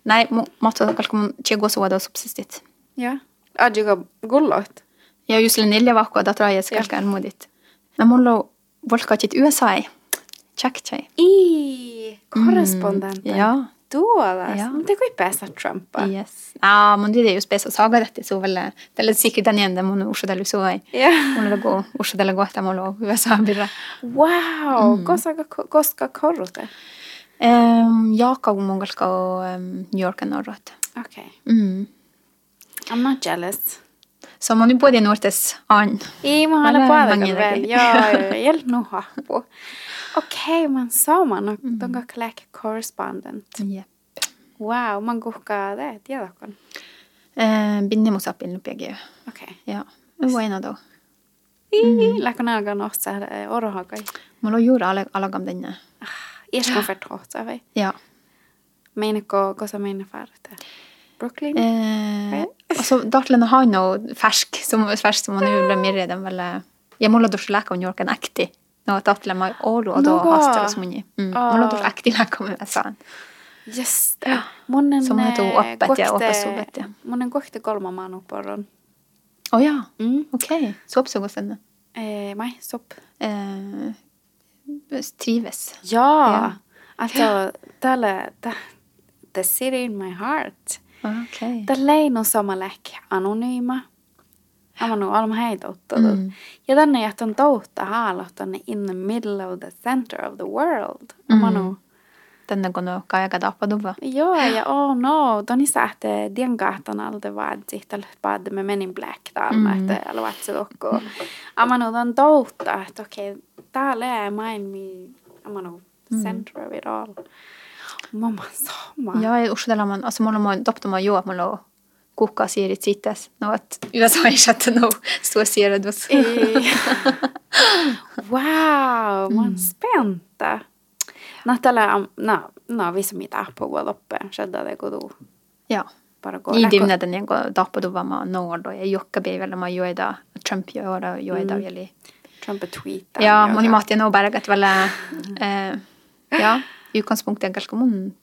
näin, mutta kalka mun tjego suoda subsistit. Ja. Adjuga gullot. Ja just neljä vahkoa datra ja skalka almudit. No mulla on volkaatit USA. Check check. I korrespondenten. Ja. Da, Ja. jo kui päästä Trumpa. Yes. Ah, men det er jo spes pesa saga dette så vel det er sikkert den enda mun Oslo del USA. Ja. Oslo del go mulla USA birra. Wow, hva skal korrute. Ehm jaka mun skal um, New York norrøt. Ok. Mm. I'm not jealous. Så man nu både nortes an. Ei, må Älä olen paljon mange vielä. näkee. Joo, ha jäl Okei, man mm. tonka kläk correspondent. Jep. Wow, man kuhkaa det, tiedätkö? Eh binne musapin PG. Okei. Ja. Men vad är då? Ii, läkö nälkä nohtsa orohakai. Mulla on juuri ala alagam denna. Ieskon för tohtsa vai? Ja. Meinako, kosa meina til Brooklyn? Eh, og så Dartlen har noe fersk, som fersk som man jo blir mer lagt om norsk en mulla dos läka on jorkan akti. No Dartlen mai olu och då Noga. hastar som ni. Mm. Ah. Mulla dos akti läka med sa. Just det. Monen Som heter Oppet ja, Oppasuvet, ja. Monen kohti kolma maanuporon. Oh ja. Mm. Okej. Så uppsåg sen. Eh, mai, sopp. Eh trives. Ja, Ja. alltså tälle, tä, the city in my heart. Okej. Tällä ei ole sama läk anonyyma. Amanu olemme heitä Mm. Ja tänne jähtön toutta haalot tonne in the middle of the center of the world. Amanu. Tänne kun on kajaga tappaduva. Joo, ja oh no, toni sähte dien kahton alta vaadzi, tällä paadde me menin black täällä, Mm. että älä vaatsi tokko. Amanu ton toutta, että okei, täällä ei main mi, amanu, center of it all. Mamma sama. Ja, ei uskotella man, alltså mulla on toptuma juo, mulla on kukka siirit sittes. No, että USA ei saattaa no stua siiredus. Ei. wow, mä oon spänta. No tällä, am- no, no vissi mitä apua loppeen, shadda det kudu. Ja. Bara gå. I läkko- divne den jengo tappaduva ma noordo ja jokka beivellä ma joida Trump joida joida eli. Trump tweetaa. Ja, moni mahti no bergat vällä eh, ja, utgangspunktet ganska mun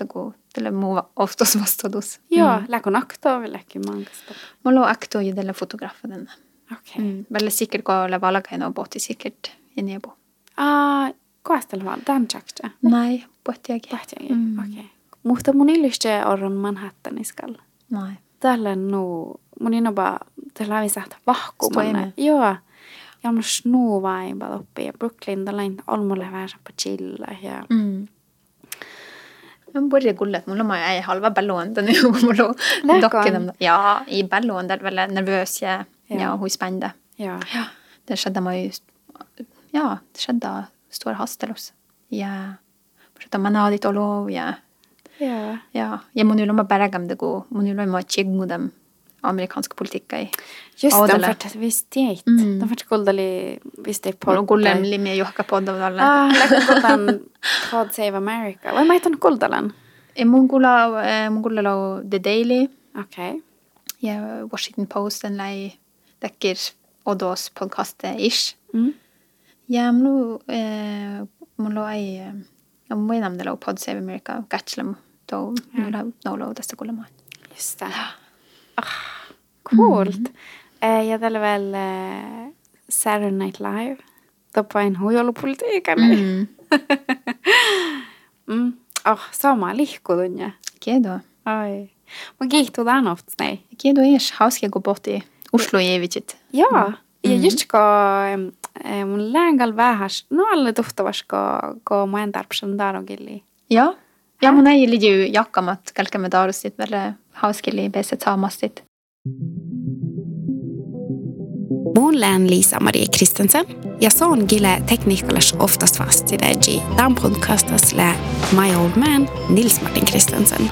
tago tälle muu oftos vastadus. Joo, läkko naktoo vieläkin mankasta. Mulla on akto ja tälle fotografa den. Okei. Mm. Veldig sikkert ko le valakaina on pohti sikkert ja nebo. Ah, koestella vaan, tämän tjakse. Näin, pohti jäkin. Pähtiäkin, Mm. okei. Mutta mun illuste on Manhattaniskalla. Näin. Tällä nu, mun innoba, tällä on visat vahkumanne. Stoime. Joo. Ja mun snuu vain oppi. Ja Brooklyn, tällä on olmulle vähän på chilla. Ja Mm. On i gullet, mulla ma ei halva ju mulla Läkon. docken. Ja, i ballon där väl nervös ja Ja. ja, hur spända. Ja. Ja, det skjedde meg Ja, det skjedde stor hastelus. Ja. Protože tam manádit lov, ja. Ja. Ja, ja mun berge pärägämdegu, det yloma tšigmudem amerikanske politikka kjegge Just Audele. de i Just, visste Mm. De fortalte kuldali vist Og kullem podda. limi juhka poddalle. Ah, Ja, Pod Save America. Hva heter eitan kuldalen? Mongola eh, lau The Daily Okei. ja Washington Post en lei dekker Oddos podkaste ish. Mm. Ja, mun eh, må lå ei, Jeg må mun det lå Pod Save America, Gatslem, Da no lau tästä kulla. Just det. Oh, coolt! Mm. Jag hade väl eh, Saturday Night Live. Då pain huijolupulta ikäni. Mm. mm. Oh, sama lihkudunja. Kiitos. Ai. Mä kiihtuu tämän ofta näin. Kiitos ees, hauska kun pohtii uslujeivitsit. Joo. Mm. Ja just kun mun läänkäl vähäs, no alle tuhtavas kun mä en tarvitsen tarvitsen. Joo. Tarpsan darogilli. Ja. Ja mun ei liidu jakkamat kalkemme taarustit velle hauskeli peset saamastit. Mun lään Lisa Marie Kristensen ja soon gille tekniikalas oftast fast sidegi. Dan podcastas le My Old Man Nils Martin Kristensen.